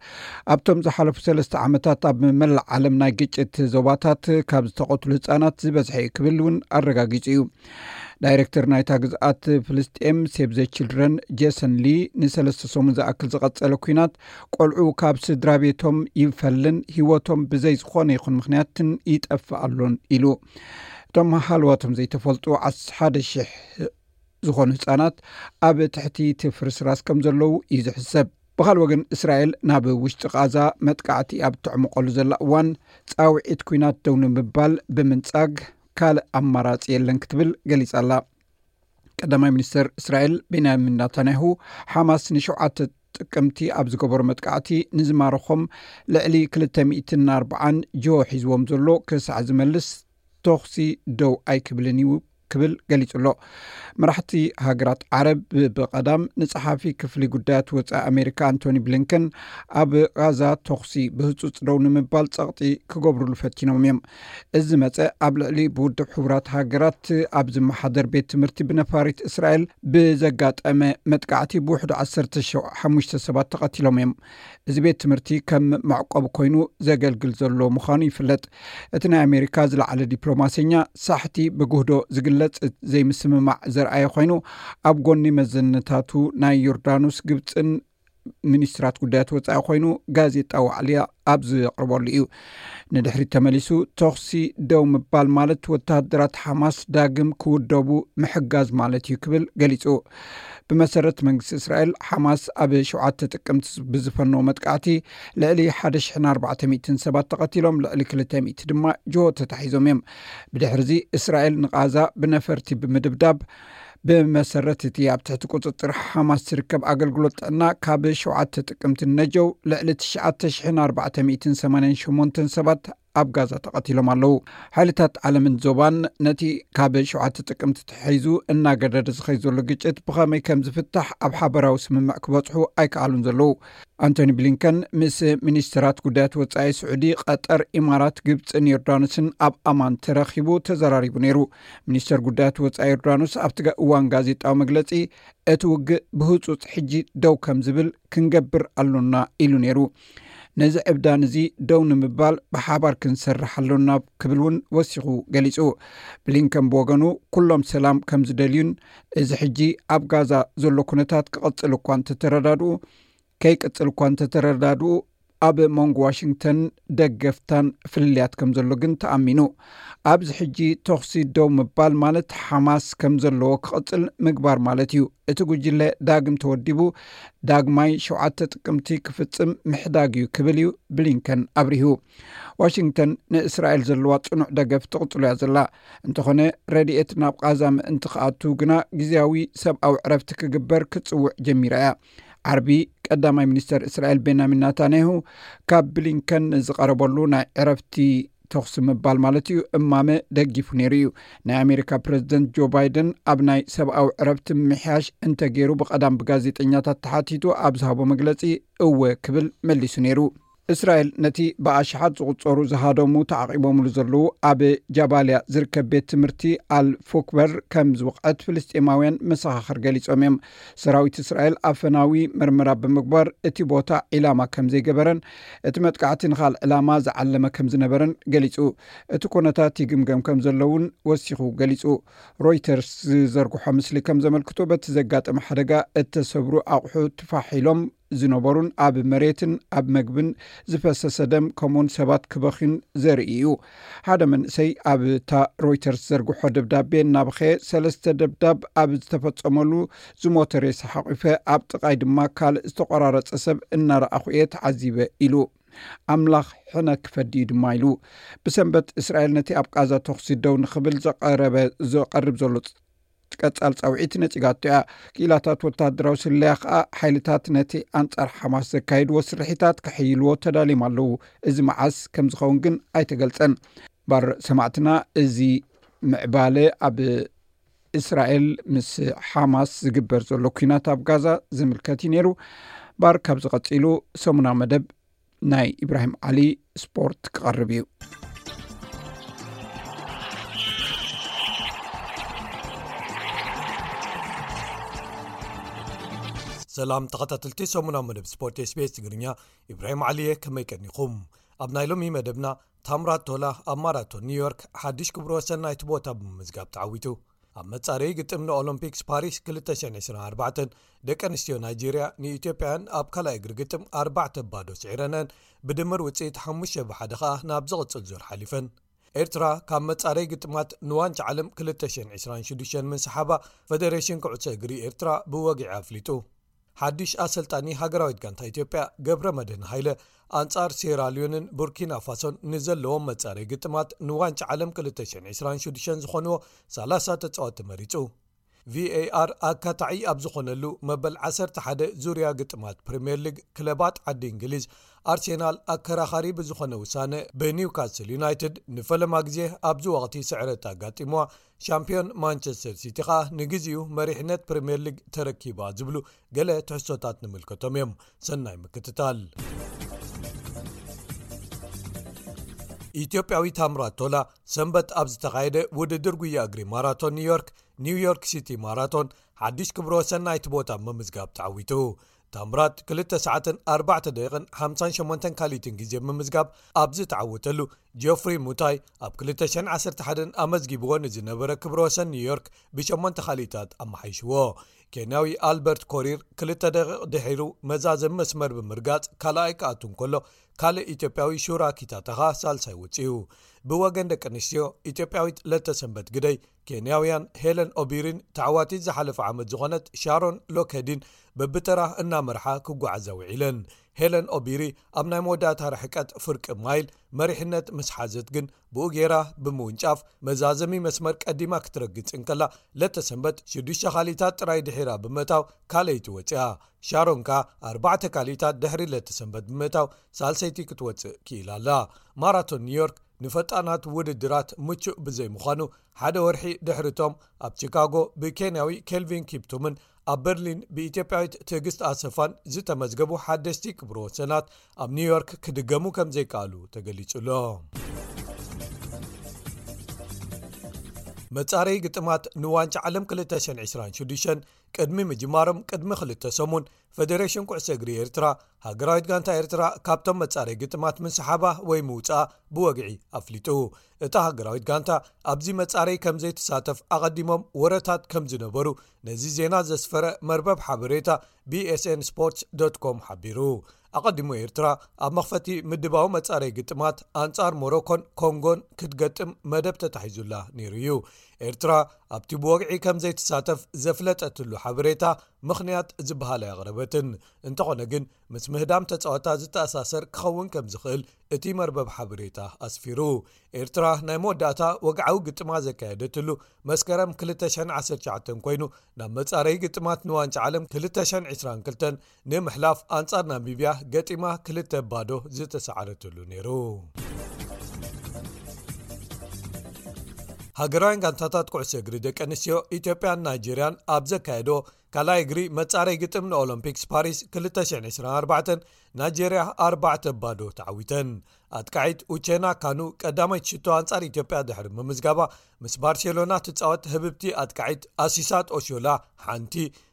ኣብቶም ዝሓለፉ ሰለስተ ዓመታት ኣብ መላእ ዓለም ናይ ግጭት ዞባታት ካብ ዝተቐትሉ ህፃናት ዝበዝሐ እዩ ክብል እውን ኣረጋጊፁ እዩ ዳይረክተር ናይታ ግዝኣት ፍልስጤም ሴብ ዘችልድረን ጀሰን ሊ ንሰለስተ ሰሙን ዝኣክል ዝቐፀለ ኩናት ቆልዑ ካብ ስድራቤቶም ይፈልን ሂወቶም ብዘይ ዝኾነ ይኹን ምኽንያትን ይጠፍእ ኣሎን ኢሉ። እቶም ሃልዋቶም ዘይተፈልጡ ዓሰርተ ሓደ ሽሕ ዝኾኑ ህጻናት ኣብ ትሕቲ እቲ ፍርስራስ ከም ዘለዉ እዩ ዝሕሰብ። ብኻልእ ወገን እስራኤል ናብ ውሽጢ ቓዛ መጥቃዕቲ ኣብ እተዕምቐሉ ዘላ እዋን ጻውዒት ኲናት ደው ንምባል ብምንጻግ ካልእ ኣማራጺ የለን ክትብል ገሊጻ ኣላ። ቀዳማይ ሚኒስትር እስራኤል ቤንያሚን ናታንያሁ ሓማስ ንሸውዓተ ጥቅምቲ ኣብ ዝገበሩ መጥቃዕቲ ንዝማረኾም ልዕሊ 240ን ጆ ሒዝዎም ዘሎ ክሳዕ ዝመልስ ተኽሲ ደው ኣይክብልን እዩ ክብል ገሊጹ ኣሎ መራሕቲ ሃገራት ዓረብ ብቐዳም ንፀሓፊ ክፍሊ ጉዳያት ወፃኢ ኣሜሪካ ኣንቶኒ ብሊንከን ኣብ ቃዛ ተኽሲ ብህፁፅ ደው ንምባል ፀቕጢ ክገብርሉ ፈቲኖም እዮም እዚ ዝመፀ ኣብ ልዕሊ ብውድብ ሕቡራት ሃገራት ኣብ ዝመሓደር ቤት ትምህርቲ ብነፋሪት እስራኤል ብዘጋጠመ መጥቃዕቲ ብውሕዱ 15 ሰባት ተቐቲሎም እዮም እዚ ቤት ትምህርቲ ከም መዕቆብ ኮይኑ ዘገልግል ዘሎ ምዃኑ ይፍለጥ እቲ ናይ ኣሜሪካ ዝለዓለ ዲፕሎማሰኛ ሳሕቲ ብግህዶ ዝግለፅ ዘይምስምማዕ ዘርኣየ ኮይኑ ኣብ ጎኒ መዘነታቱ ናይ ዮርዳኖስ ግብፅን ሚኒስትራት ጉዳያት ወፃኢ ኮይኑ ጋዜጣ ዋዕሊያ ኣብ ዝቕርበሉ እዩ ንድሕሪ ተመሊሱ ተኽሲ ደው ምባል ማለት ወተሃደራት ሓማስ ዳግም ክውደቡ ምሕጋዝ ማለት እዩ ክብል ገሊፁ ብመሰረት መንግስቲ እስራኤል ሓማስ ኣብ ሸተ ጥቅምቲ ብዝፈነዎ መጥቃዕቲ ልዕሊ 1400 ሰባት ተቐቲሎም ልዕሊ 2000 ድማ ጆ ተታሒዞም እዮም ብድሕርዚ እስራኤል ንቓዛ ብነፈርቲ ብምድብዳብ ብመሰረት እቲ ኣብ ትሕቲ ቁፅፅር ሓማስ ዝርከብ ኣገልግሎት ጥዕና ካብ ሸውዓተ ጥቅምቲ ነጀው ልዕሊ ትሽዓተ ሽሕን ኣርባዕተ ሚእትን ሰማንያን ሸሞንተን ሰባት ኣብ ጋዛ ተቐቲሎም ኣለዉ ሓይልታት ዓለምን ዞባን ነቲ ካብ ሸውዓተ ጥቅምቲ ተሒዙ እናገደደ ዝኸይ ዘሎ ግጭት ብኸመይ ከም ዝፍታሕ ኣብ ሓበራዊ ስምምዕ ክበፅሑ ኣይከኣሉን ዘለዉ ኣንቶኒ ብሊንከን ምስ ሚኒስትራት ጉዳያት ወፃኢ ስዑዲ ቀጠር ኢማራት ግብፅን ዮርዳኖስን ኣብ ኣማን ተረኪቡ ተዘራሪቡ ነይሩ ሚኒስተር ጉዳያት ወፃኢ ዮርዳኖስ ኣብቲ እዋን ጋዜጣዊ መግለፂ እቲ ውግእ ብህፁፅ ሕጂ ደው ከም ዝብል ክንገብር ኣሎና ኢሉ ነይሩ ነዚ ዕብዳን እዚ ደው ንምባል ብሓባር ክንሰርሕ ኣሎና ክብል እውን ወሲኹ ገሊጹ ብሊንከን ብወገኑ ኩሎም ሰላም ከም ዝደልዩን እዚ ሕጂ ኣብ ጋዛ ዘሎ ኩነታት ክቕጽል እኳ እንተተረዳድኡ ከይቅጽል እኳ እንተተረዳድኡ ኣብ መንጎ ዋሽንግተን ደገፍታን ፍልልያት ከም ዘሎ ግን ተኣሚኑ ኣብዚ ሕጂ ተኽሲ ደው ምባል ማለት ሓማስ ከም ዘለዎ ክቕጽል ምግባር ማለት እዩ እቲ ጉጅለ ዳግም ተወዲቡ ዳግማይ ሸተ ጥቅምቲ ክፍጽም ምሕዳግ እዩ ክብል እዩ ብሊንከን ኣብርሁ ዋሽንግተን ንእስራኤል ዘለዋ ጽኑዕ ደገፍ ትቕጽሉ እያ ዘላ እንተኾነ ረድኤት ናብ ቃዛ ምእንቲ ክኣትው ግና ግዜያዊ ሰብኣዊ ዕረፍቲ ክግበር ክጽውዕ ጀሚራ እያ ዓርቢ ቀዳማይ ሚኒስተር እስራኤል ቤንያሚን ናታንያሁ ካብ ብሊንከን ዝቐረበሉ ናይ ዕረፍቲ ተኽሲ ምባል ማለት እዩ እማመ ደጊፉ ነይሩ እዩ ናይ ኣሜሪካ ፕረዚደንት ጆ ባይደን ኣብ ናይ ሰብኣዊ ዕረፍቲ ምምሕያሽ እንተገይሩ ብቐዳም ብጋዜጠኛታት ተሓቲቱ ኣብ ዝሃቦ መግለፂ እወ ክብል መሊሱ ነይሩ እስራኤል ነቲ ብኣሽሓት ዝቝጸሩ ዝሃደሙ ተዓቚቦምሉ ዘለዉ ኣብ ጃባልያ ዝርከብ ቤት ትምህርቲ ኣል ፉክበር ከም ዝወቕዐት ፍልስጤማውያን መሰኻኽር ገሊጾም እዮም። ሰራዊት እስራኤል ኣፈናዊ መርመራ ብምግባር እቲ ቦታ ዒላማ ከም ዘይገበረን እቲ መጥቃዕቲ ንኻልእ ዕላማ ዝዓለመ ከም ዝነበረን ገሊጹ። እቲ ኵነታት ይግምገም ከም ዘሎ እውን ወሲኹ ገሊጹ። ሮይተርስ ዝዘርግሖ ምስሊ ከም ዘመልክቶ በቲ ዘጋጠመ ሓደጋ እተሰብሩ ኣቑሑት ፋሕ ኢሎም ዝነበሩን ኣብ መሬትን ኣብ መግብን ዝፈሰሰ ደም ከምኡውን ሰባት ክበኽዩን ዘርኢ እዩ ሓደ መንእሰይ ኣብ እታ ሮይተርስ ዘርግሖ ደብዳቤ እናበኸየ ሰለስተ ደብዳብ ኣብ ዝተፈፀመሉ ዝሞተ ሬሳ ሓቂፈ ኣብ ጥቃይ ድማ ካልእ ዝተቆራረፀ ሰብ እናረኣኹ እየ ተዓዚበ ኢሉ ኣምላኽ ሕነ ክፈዲ እዩ ድማ ኢሉ ብሰንበት እስራኤል ነቲ ኣብ ቃዛ ተኽሲ ደው ንክብል ዘቀረበ ዘቀርብ ዘሎ ቀጻል ጻውዒት ነጺጋቶ እያ ክኢላታት ወተሃደራዊ ስለያ ከኣ ሓይልታት ነቲ ኣንጻር ሓማስ ዘካይድዎ ስርሒታት ክሕይልዎ ተዳልዮም ኣለዉ እዚ መዓስ ከም ዝኸውን ግን ኣይተገልጸን ባር ሰማዕትና እዚ ምዕባለ ኣብ እስራኤል ምስ ሓማስ ዝግበር ዘሎ ኩናት ኣብ ጋዛ ዝምልከት እዩ ነይሩ ባር ካብ ዝቐጺሉ ሰሙናዊ መደብ ናይ ኢብራሂም ዓሊ ስፖርት ክቐርብ እዩ ሰላም ተኸታተልቲ ሰሙናዊ መደብ ስፖርት ስቤስ ትግርኛ ኢብራሂም ዓሊየ ከመይ ቀኒኹም ኣብ ናይ ሎሚ መደብና ታምራቶላ ኣብ ማራቶን ኒውዮርክ ሓድሽ ክብሮ ሰናይቲ ቦታ ብምምዝጋብ ተዓዊቱ ኣብ መጻረይ ግጥም ንኦሎምፒክስ ፓሪስ 224 ደቂ ኣንስትዮ ናይጀርያ ንኢትዮጵያን ኣብ ካልኣይ እግሪ ግጥም ኣርባዕተ ባዶ ስዒረነን ብድምር ውፅኢት ሓሙሽተ ብሓደ ከኣ ናብ ዝቕፅል ዙር ሓሊፈን ኤርትራ ካብ መጻረይ ግጥማት ንዋንጫ ዓለም 226 ምንሰሓባ ፈደሬሽን ክዕሶ እግሪ ኤርትራ ብወግዒ ኣፍሊጡ ሓዱሽ ኣሰልጣኒ ሃገራዊት ጋንታ ኢትዮጵያ ገብረመድህን ሃይለ ኣንጻር ሴራልዮንን ቡርኪና ፋሶን ንዘለዎም መጻረይ ግጥማት ንዋንጫ ዓለም 226 ዝኾንዎ ሳላ0 ተጻወቲ መሪጹ ቪar ኣካታዒ ኣብ ዝኾነሉ መበል 11 ዙርያ ግጥማት ፕሪምየር ሊግ ክለባት ዓዲ እንግሊዝ ኣርሴናል ኣከራኻሪ ብዝኾነ ውሳነ ብኒውካስል ዩናይትድ ንፈለማ ግዜ ኣብዚ ወቕቲ ስዕረት ኣጋጢምዋ ሻምፕዮን ማንቸስተር ሲቲ ከኣ ንግዚኡ መሪሕነት ፕሪምየር ሊግ ተረኪባ ዝብሉ ገለ ትሕሶታት ንምልከቶም እዮም ሰናይ ምክትታል ኢትዮጵያዊ ታምራት ቶላ ሰንበት ኣብ ዝተኻየደ ውድድር ጉያ እግሪ ማራቶን ኒውዮርክ ኒውዮርክ ሲቲ ማራቶን ሓድሽ ክብሮ ሰናይቲ ቦታ ምምዝጋብ ተዓዊቱ ታምራት ክልተ ሰዓትን ኣርባዕተ ደቂቕን ሓምሳን ሸሞንተን ካልኢትን ግዜ ብምምዝጋብ ኣብ ዝተዓወተሉ ጆፍሪ ሙታይ ኣብ ክልተ ሽሕን ዓሰርተ ሓደን ኣመዝጊብዎ ንዝነበረ ክብረ ወሰን ኒውዮርክ ብሸሞንተ ካልኢታት ኣመሓይሽዎ ኬንያዊ ኣልበርት ኮሪር ክልተ ደቂቕ ድሒሩ መዛዘሚ መስመር ብምርጋጽ ካልኣይ ክኣቱ እንከሎ ካልእ ኢትዮጵያዊ ሹራ ኪታታኻ ሳልሳይ ወጺኡ ብወገን ደቂ ኣንስትዮ ኢትዮጵያዊት ለተሰንበት ግደይ ኬንያውያን ሄለን ኦቢሪን ተዓዋቲት ዝሓለፈ ዓመት ዝኾነት ሻሮን ሎክሄዲን በብተራ እናመርሓ ክጓዓዛ ውዒለን። ሄለን ኦቢሪ ኣብ ናይ መወዳእታ ርሕቀት ፍርቂ ማይል መሪሕነት ምስ ሓዘት ግን ብኡ ገይራ ብምውንጫፍ መዛዘሚ መስመር ቀዲማ ክትረግጽ እንከላ ለተሰንበት ሽዱሽተ ካሊኢታት ጥራይ ድሒራ ብምእታው ካልኣይቲ ወጺኣ ሻሮን ከኣ ኣርባዕተ ካሊኢታት ድሕሪ ለተሰንበት ብምእታው ሳልሰይቲ ክትወጽእ ክኢላ ኣላ ማራቶን ኒውዮርክ ንፈጣናት ውድድራት ምቹእ ብዘይምዃኑ ሓደ ወርሒ ድሕሪ'ቶም ኣብ ቺካጎ ብኬንያዊ ኬልቪን ኪፕቱምን ኣብ በርሊን ብኢትዮጵያዊት ትዕግስት ኣሰፋን ዝተመዝገቡ ሓደስቲ ክብሮ ወሰናት ኣብ ኒውዮርክ ክድገሙ ከም ዘይከኣሉ ተገሊጹሎ። መጻረይ ግጥማት ንዋንጫ ዓለም 226 ቅድሚ ምጅማሮም ቅድሚ ክልተ ሰሙን ፈደረሽን ኩዕሶ እግሪ ኤርትራ ሃገራዊት ጋንታ ኤርትራ ካብቶም መጻረይ ግጥማት ምንስሓባ ወይ ምውጽኣ ብወግዒ ኣፍሊጡ እታ ሃገራዊት ጋንታ ኣብዚ መጻረይ ከም ዘይትሳተፍ ኣቐዲሞም ወረታት ከም ዝነበሩ ነዚ ዜና ዘስፈረ መርበብ ሓበሬታ bsn ስፖርት ኮም ሓቢሩ ኣቐዲሙ ኤርትራ ኣብ መኽፈቲ ምድባዊ መጻረይ ግጥማት ኣንጻር ሞሮኮን ኮንጎን ክትገጥም መደብ ተታሒዙላ ነይሩ እዩ ኤርትራ ኣብቲ ብወግዒ ከም ዘይትሳተፍ ዘፍለጠትሉ ሓበሬታ ምኽንያት ዝበሃላ የቕረበትን እንተኾነ ግን ምስ ምህዳም ተጻወታ ዝተኣሳሰር ክኸውን ከም ዝኽእል እቲ መርበብ ሓበሬታ ኣስፊሩ ኤርትራ ናይ መወዳእታ ወግዓዊ ግጥማ ዘካየደትሉ መስከረም 219 ኮይኑ ናብ መጻረይ ግጥማት ንዋንጫ ዓለም 222 ንምሕላፍ ኣንጻር ናሚብያ ገጢማ ክልተ ባዶ ዝተሰዓረትሉ ነይሩ። ሃገራውያን ጋንታታት ኩዕሶ እግሪ ደቂ ኣንስትዮ ኢትዮጵያን ናይጀርያን ኣብ ዘካየዶ ካልኣይ እግሪ መጻረይ ግጥም ንኦሎምፒክስ ፓሪስ 224 ናይጀርያ 4 ባዶ ተዓዊተን ኣጥቃዒት ኡቸና ካኑ ቀዳማይት ሽቶ ኣንጻር ኢትዮጵያ ድሕሪ ምምዝጋባ ምስ ባርሴሎና ትጻወት ህብብቲ ኣጥቃዒት ኣሲሳት ኦሽላ ሓንቲ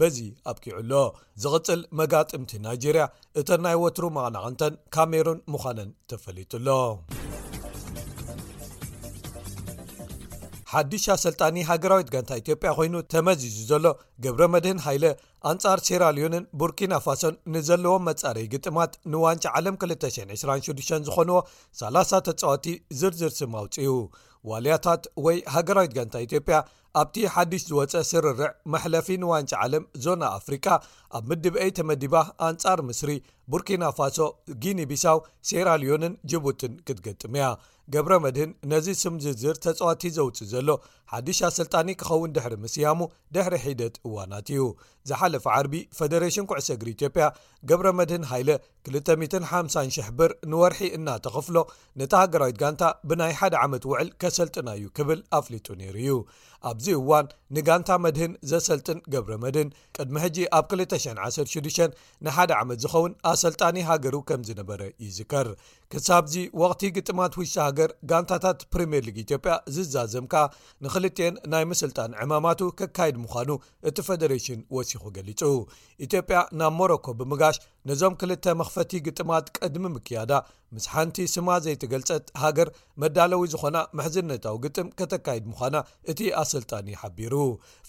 በዚ ኣብቂዑ ኣሎ ዝቕጽል መጋጥምቲ ናይጀርያ እተን ናይ ወትሩ መቐናቕንተን ካሜሩን ምዃነን ተፈሊጡ ኣሎ ሓድሽ ኣሰልጣኒ ሃገራዊት ጋንታ ኢትዮጵያ ኮይኑ ተመዚዙ ዘሎ ገብረ መድህን ሃይለ ኣንጻር ሴራልዮንን ቡርኪና ፋሶን ንዘለዎም መጻረይ ግጥማት ንዋንጫ ዓለም 226 ዝኾንዎ 30 ተጻወቲ ዝርዝር ስም ኣውፅኡ ዋልያታት ወይ ሃገራዊት ጋንታ ኢትዮጵያ ኣብቲ ሓድሽ ዝወጸ ስርርዕ መሕለፊ ንዋንጫ ዓለም ዞና ኣፍሪቃ ኣብ ምድብ ኤይ ተመዲባ ኣንጻር ምስሪ፣ ቡርኪናፋሶ፣ ጊኒቢሳው፣ ሴራልዮንን ጅቡትን ክትገጥም'ያ። ገብረመድህን ነዚ ስም ዝርዝር ተጻወቲ ዘውጽእ ዘሎ ሓድሽ ኣሰልጣኒ ክኸውን ድሕሪ ምስያሙ ድሕሪ ሒደት እዋናት'ዩ። ዝሓለፈ ዓርቢ ፈደረሽን ኩዕሶ እግሪ ኢትዮጵያ ገብረመድህን ሃይለ፣ 250 ሽሕ ብር ንወርሒ እናተኸፍሎ ነታ ሃገራዊት ጋንታ ብናይ ሓደ ዓመት ውዕል ከሰልጥና እዩ ክብል ኣፍሊጡ ነይሩ እዩ ኣብዚ እዋን ንጋንታ መድህን ዘሰልጥን ገብረ መድህን ቅድሚ ሕጂ ኣብ 216 ንሓደ ዓመት ዝኸውን ኣሰልጣኒ ሃገሩ ከም ዝነበረ ይዝከር ክሳብዚ ወቕቲ ግጥማት ውሽጢ ሃገር ጋንታታት ፕሪምየር ሊግ ኢትዮጵያ ዝዛዘም ከኣ ንክልትኤን ናይ ምስልጣን ዕማማቱ ከካይድ ምዃኑ እቲ ፈደሬሽን ወሲኹ ገሊጹ ኢትዮጵያ ናብ ሞሮኮ ብምጋሽ ነዞም ክልተ መኽፈቲ ግጥማት ቅድሚ ምክያዳ ምስ ሓንቲ ስማ ዘይተገልጸት ሃገር መዳለዊ ዝኾና ምሕዝነታዊ ግጥም ከተካይድ ምዃና እቲ ኣሰልጣኒ ሓቢሩ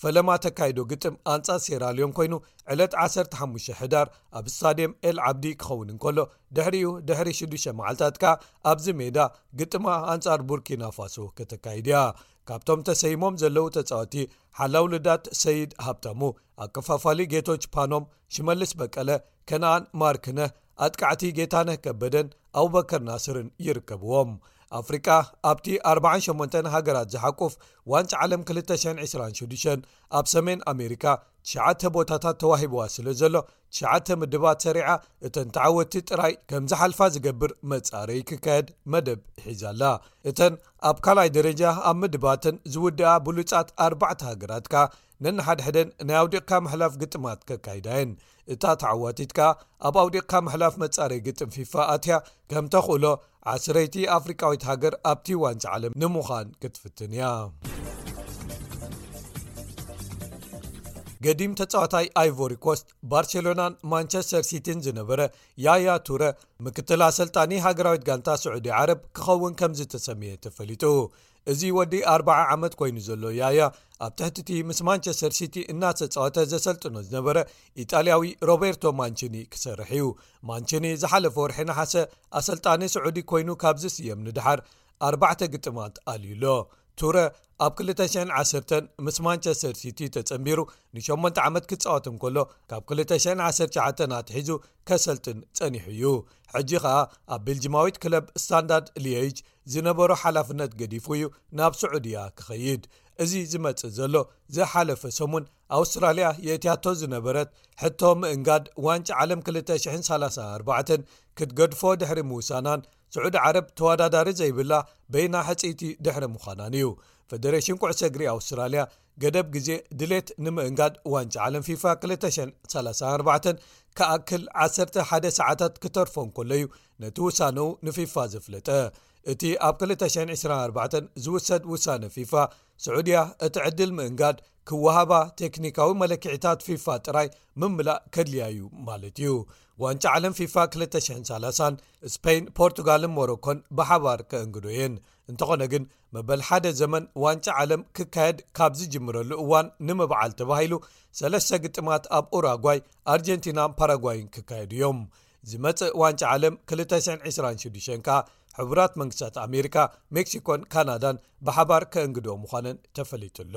ፈለማ ተካይዶ ግጥም ኣንጻር ሴራልዮን ኮይኑ ዕለት 15 ሕዳር ኣብ ስታድየም ኤል ዓብዲ ክኸውን እንከሎ ድሕሪኡ ድሕሪ 6ዱሽ መዓልታት ከኣ ኣብዚ ሜዳ ግጥማ ኣንጻር ቡርኪናፋሶ ከተካይድ እያ ካብቶም ተሰይሞም ዘለዉ ተጻወቲ ሓላው ልዳት ሰይድ ሃብታሙ ኣከፋፋሊ ጌቶች ፓኖም ሽመልስ በቀለ ከነኣን ማርክነህ ኣጥቃዕቲ ጌታነህ ከበደን ኣቡበከር ናስርን ይርከብዎም ኣፍሪቃ ኣብቲ 48 ሃገራት ዝሓቁፍ ዋንጭ ዓለም 226 ኣብ ሰሜን ኣሜሪካ ትሽተ ቦታታት ተዋሂብዋ ስለ ዘሎ ትሽተ ምድባት ሰሪዓ እተን ተዓወቲ ጥራይ ከም ዝሓልፋ ዝገብር መጻረይ ክካየድ መደብ ሒዛኣላ እተን ኣብ ካልይ ደረጃ ኣብ ምድባትን ዝውድኣ ብሉፃት ኣርባዕተ ሃገራትካ ነንሓድሕደን ናይ ኣውዲቕካ ምሕላፍ ግጥማት ከካይዳ እየን። እታ ተዓዋቲት ከኣ ኣብ ኣውዲቕካ ምሕላፍ መጻረዪ ግጥም ፊፋ ኣትያ ከም ተኽእሎ ዓስረይቲ ኣፍሪቃዊት ሃገር ኣብቲ ዋንጫ ዓለም ንምዃን ክትፍትን እያ። ገዲም ተጻዋታይ ኣይቮሪ ኮስት ባርሴሎናን ማንቸስተር ሲቲን ዝነበረ ያያ ቱረ ምክትል ኣሰልጣኒ ሃገራዊት ጋንታ ስዑዲ ዓረብ ክኸውን ከም ዝተሰምየ ተፈሊጡ እዚ ወዲ ኣርባዓ ዓመት ኮይኑ ዘሎ ያያ ኣብ ትሕቲቲ ምስ ማንቸስተር ሲቲ እናተጻወተ ዘሰልጥኖ ዝነበረ ኢጣልያዊ ሮቤርቶ ማንችኒ ክሰርሕ እዩ ማንችኒ ዝሓለፈ ወርሒ ንሓሰ ኣሰልጣኒ ስዑዲ ኮይኑ ካብ ዝስየም ንድሓር ኣርባዕተ ግጥማት ኣልዩ ኣሎ ቱረ ኣብ 210 ምስ ማንቸስተር ሲቲ ተጸንቢሩ ን8 ዓመት ክጻወት እንከሎ ካብ 219 ኣትሒዙ ከሰልጥን ጸኒሑ እዩ ሕጂ ከኣ ኣብ ቤልጂማዊት ክለብ ስታንዳርድ ሊጅ ዝነበሮ ሓላፍነት ገዲፉ እዩ ናብ ስዑድያ ክኸይድ እዚ ዝመጽእ ዘሎ ዝሓለፈ ሰሙን ኣውስትራልያ የእትያቶ ዝነበረት ሕቶ ምእንጋድ ዋንጫ ዓለም 234 ክትገድፎ ድሕሪ ምውሳናን ስዑድ ዓረብ ተወዳዳሪ ዘይብላ በይና ሕጽይቲ ድሕሪ ምዃናን እዩ ፈደሬሽን ኩዕሰ እግሪ ኣውስትራልያ ገደብ ግዜ ድሌት ንምእንጋድ ዋንጫ ዓለም ፊፋ 234 ክኣክል 11 ሰዓታት ክተርፎ እንከሎዩ ነቲ ውሳነኡ ንፊፋ ዘፍለጠ እቲ ኣብ 224 ዝውሰድ ውሳነ ፊፋ ስዑድያ እቲ ዕድል ምእንጋድ ክወሃባ ቴክኒካዊ መለክዒታት ፊፋ ጥራይ ምምላእ ከድልያ እዩ ማለት እዩ ዋንጫ ዓለም ፊፋ 230 ስፐይን ፖርቱጋልን ሞሮኮን ብሓባር ክእንግዶ እየን እንተኾነ ግን መበል ሓደ ዘመን ዋንጫ ዓለም ክካየድ ካብ ዝጅምረሉ እዋን ንምብዓል ተባሂሉ ሰለስተ ግጥማት ኣብ ኡራጓይ ኣርጀንቲናን ፓራጓይን ክካየዱ እዮም ዝመጽእ ዋንጫ ዓለም 226 ከኣ ሕቡራት መንግስታት ኣሜሪካ ሜክሲኮን ካናዳን ብሓባር ከእንግዶ ምዃነን ተፈሊጡ ኣሎ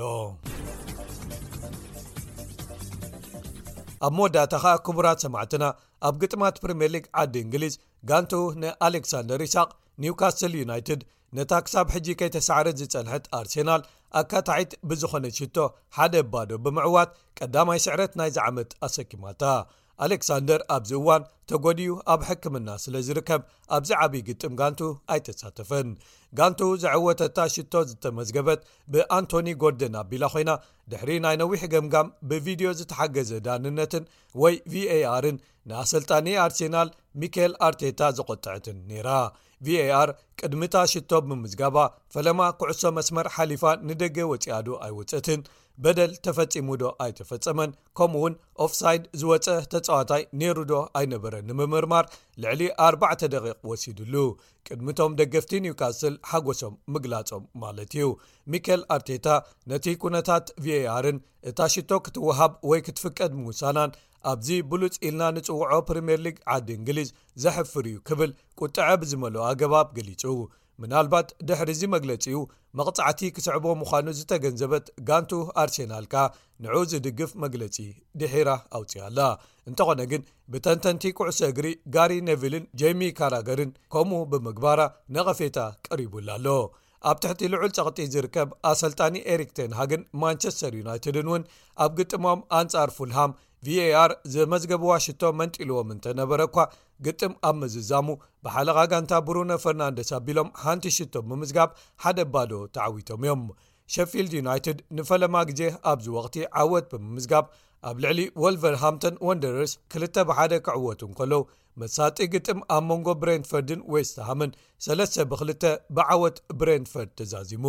ኣብ መወዳእታ ኸኣ ክቡራት ሰማዕትና ኣብ ግጥማት ፕሪምየር ሊግ ዓዲ እንግሊዝ ጋንቱ ንኣሌክሳንደር ይስቅ ኒውካስትል ዩናይትድ ነታ ክሳብ ሕጂ ከይተሳዕረት ዝጸንሐት ኣርሴናል ኣካታዒት ብዝኾነት ሽቶ ሓደ ባዶ ብምዕዋት ቀዳማይ ስዕረት ናይዚ ዓመት ኣሰኪማታ። ኣሌክሳንደር ኣብዚ እዋን ተጎዲኡ ኣብ ሕክምና ስለ ዝርከብ ኣብዚ ዓብይ ግጥም ጋንቱ ኣይተሳተፈን። ጋንቱ ዘዐወተታ ሽቶ ዝተመዝገበት ብኣንቶኒ ጎርደን ኣቢላ ኮይና ድሕሪ ናይ ነዊሕ ገምጋም ብቪድዮ ዝተሓገዘ ዳንነትን ወይ ቪaርን ንኣሰልጣኒ ኣርሴናል ሚካኤል ኣርቴታ ዘቖጥዐትን ነይራ። ቪar ቅድሚታ ሽቶብ ምምዝጋባ ፈለማ ኩዕሶ መስመር ሓሊፋ ንደገ ወፂኣዶ ኣይወፀትን በደል ተፈፂሙዶ ኣይተፈፀመን ከምኡ እውን ኦፍሳይድ ዝወፀ ተፃዋታይ ነይሩዶ ኣይነበረን ንምምርማር ልዕሊ 4ባዕተ ደቂቅ ወሲድሉ ቅድሚቶም ደገፍቲ ኒውካስል ሓጎሶም ምግላፆም ማለት እዩ ሚካል ኣርቴታ ነቲ ኩነታት ቪaርን እታ ሽቶ ክትወሃብ ወይ ክትፍቀድ ምውሳናን ኣብዚ ብሉጽ ኢልና ንጽውዖ ፕሪምየር ሊግ ዓዲ እንግሊዝ ዘሕፍር እዩ ክብል ቁጥዐ ብዝመልኦ ኣገባብ ገሊጹ። ምናልባት ድሕሪዚ መግለጺኡ መቕጻዕቲ ክስዕቦ ምዃኑ ዝተገንዘበት ጋንቱ ኣርሴናል ከኣ ንዕኡ ዝድግፍ መግለጺ ድሒራ ኣውጽኣ ኣላ። እንተኾነ ግን ብተንተንቲ ኩዕሶ እግሪ ጋሪ ኔቪልን ጄሚ ካራገርን ከምኡ ብምግባራ ነቐፌታ ቀሪቡላ ኣሎ። ኣብ ትሕቲ ልዑል ጸቕጢ ዝርከብ ኣሰልጣኒ ኤሪክ ቴንሃግን ማንቸስተር ዩናይትድን እውን ኣብ ግጥሞም ኣንጻር ፉልሃም vኣር ዘመዝገብዋ ሽቶ መንጢልዎም እንተነበረ እኳ ግጥም ኣብ ምዝዛሙ ብሓለቓ ጋንታ ብሩነ ፈርናንደስ ኣቢሎም ሓንቲ ሽቶ ብምዝጋብ ሓደ ባዶ ተዓዊቶም እዮም ሸፊልድ ዩናይትድ ንፈለማ ግዜ ኣብዚ ወቅቲ ዓወት ብምምዝጋብ ኣብ ልዕሊ ወልቨርሃምቶን ወንደረርስ ክልተ ብሓደ ክዕወቱ እንከለዉ መሳጢ ግጥም ኣብ መንጎ ብሬንትፈርድን ዌስትሃምን ሰለስተ ብ ክልተ ብዓወት ብሬንትፈርድ ተዛዚሙ።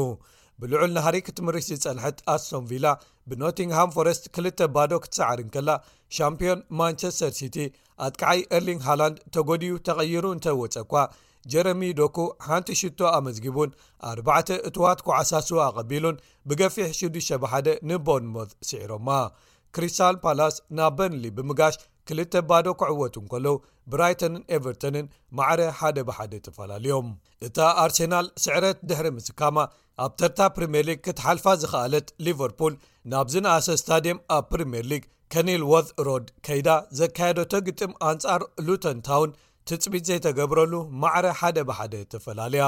ብልዑል ናህሪ ክትምርሽ ዝጸንሐት ኣስቶን ቪላ ብኖቲንግሃም ፎረስት ክልተ ባዶ ክትሰዓር እንከላ ሻምፕዮን ማንቸስተር ሲቲ ኣጥቃዓይ ኤርሊንግ ሃላንድ ተጎዲዩ ተቐይሩ እንተ ወጸ'ኳ ጀረሚ ዶኩ ሓንቲ ሽቶ ኣመዝጊቡን ኣርባዕተ እትዋት ኳዓሳሱ ኣቐቢሉን ብገፊሕ ሽዱሽተ ብ ሓደ ንቦርንሞዝ ስዒሮማ። ክሪስታል ፓላስ ናብ በርንሊ ብምጋሽ ክልተ ባዶ ክዕወቱ እንከለዉ ብራይተንን ኤቨርተንን ማዕረ ሓደ ብሓደ ተፈላለዮም እታ ኣርሴናል ስዕረት ድሕሪ ምስካማ ኣብ ተርታ ፕሪምየር ሊግ ክትሓልፋ ዝኸኣለት ሊቨርፑል ናብ ዝነኣሰ ስታድየም ኣብ ፕሪምየር ሊግ ከኒል ዎርት ሮድ ከይዳ ዘካየደቶ ግጥም ኣንጻር ሉተንታውን ትፅቢት ዘይተገብረሉ ማዕረ ሓደ ብሓደ ተፈላለያ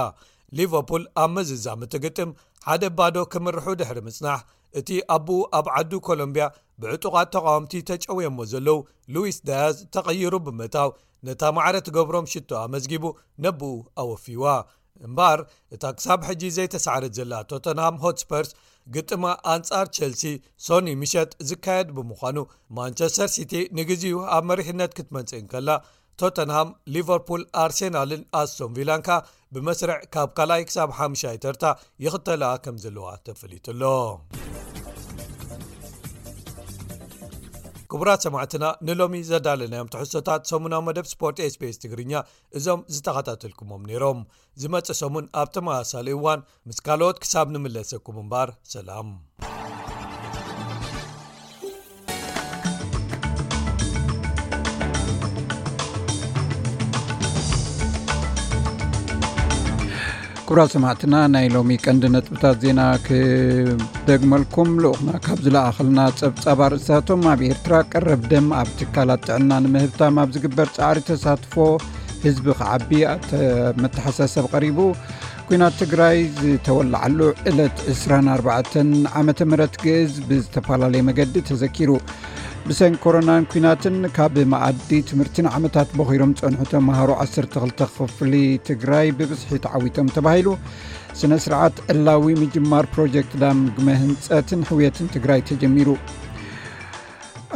ሊቨርፑል ኣብ መዝዛምቲ ግጥም ሓደ ባዶ ክምርሑ ድሕሪ ምጽናሕ እቲ ኣቦኡ ኣብ ዓዱ ኮሎምብያ ብዕጡቓት ተቓወምቲ ተጨውየሞ ዘለዉ ሉዊስ ዳያዝ ተቐይሩ ብምእታው ነታ ማዕረ ትገብሮም ሽቶ ኣመዝጊቡ ነቦኡ ኣወፍይዋ። እምበኣር እታ ክሳብ ሕጂ ዘይተሳዕረት ዘላ ቶተንሃም ሆትስፐርስ ግጥማ ኣንጻር ቸልሲ ሶኑይ ምሸት ዝካየድ ብምዃኑ ማንቸስተር ሲቲ ንግዜኡ ኣብ መሪሕነት ክትመጽእ እንከላ ቶተንሃም ሊቨርፑል ኣርሴናልን ኣስቶን ቪላን ከኣ ብመስርዕ ካብ ካልኣይ ክሳብ ሓምሻይ ተርታ ይኽተላ ከም ዘለዋ ተፈሊጡ ኣሎ ክቡራት ሰማዕትና ንሎሚ ዘዳለናዮም ትሕሶታት ሰሙናዊ መደብ ስፖርት ስፔስ ትግርኛ እዞም ዝተኸታተልኩሞም ነይሮም ዝመፅእ ሰሙን ኣብ ተመሳሳሊ እዋን ምስ ካልኦት ክሳብ ንምለሰኩም እምባር ሰላም ኩብራ ሰማዕትና ናይ ሎሚ ቀንዲ ነጥብታት ዜና ክደግመልኩም ልኡክና ካብ ዝለኣኸልና ፀብፃብ ኣርእስታቶም ኣብ ኤርትራ ቀረብ ደም ኣብ ትካላት ጥዕና ንምህብታም ኣብ ዝግበር ፃዕሪ ተሳትፎ ህዝቢ ክዓቢ መተሓሳሰብ ቀሪቡ ኩናት ትግራይ ዝተወላዓሉ ዕለት 24 ዓመተ ምህረት ግእዝ ብዝተፈላለየ መገዲ ተዘኪሩ ብሰን ኮሮናን ኩናትን ካብ መኣዲ ትምህርትን ዓመታት በኺሮም ፀንሑ ተምሃሮ 12 ክፍሊ ትግራይ ብብዝሒ ተዓዊቶም ተባሂሉ ስነ ስርዓት ዕላዊ ምጅማር ፕሮጀክት ዳምግመ ህንፀትን ሕውየትን ትግራይ ተጀሚሩ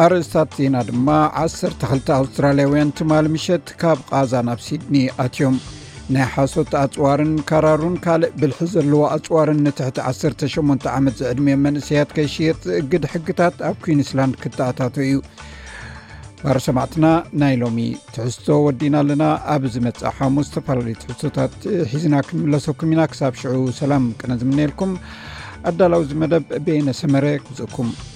ኣርእስታት ዜና ድማ 12 ኣውስትራልያውያን ትማል ምሸት ካብ ቓዛ ናብ ሲድኒ ኣትዮም ናይ ሓሶት ኣፅዋርን ካራሩን ካልእ ብልሒ ዘለዎ ኣፅዋርን ንትሕቲ 18 ዓመት ዝዕድሜ መንእሰያት ከይሽየጥ ዝእግድ ሕግታት ኣብ ኩንስላንድ ክተኣታቶ እዩ ባር ሰማዕትና ናይ ሎሚ ትሕዝቶ ወዲና ኣለና ኣብ ዝመፅእ ሓሙስ ዝተፈላለዩ ትሕዝቶታት ሒዝና ክንምለሰኩም ኢና ክሳብ ሽዑ ሰላም ቅነ ዝምነልኩም ኣዳላዊ ዝመደብ ቤነ ሰመረ ክዝእኩም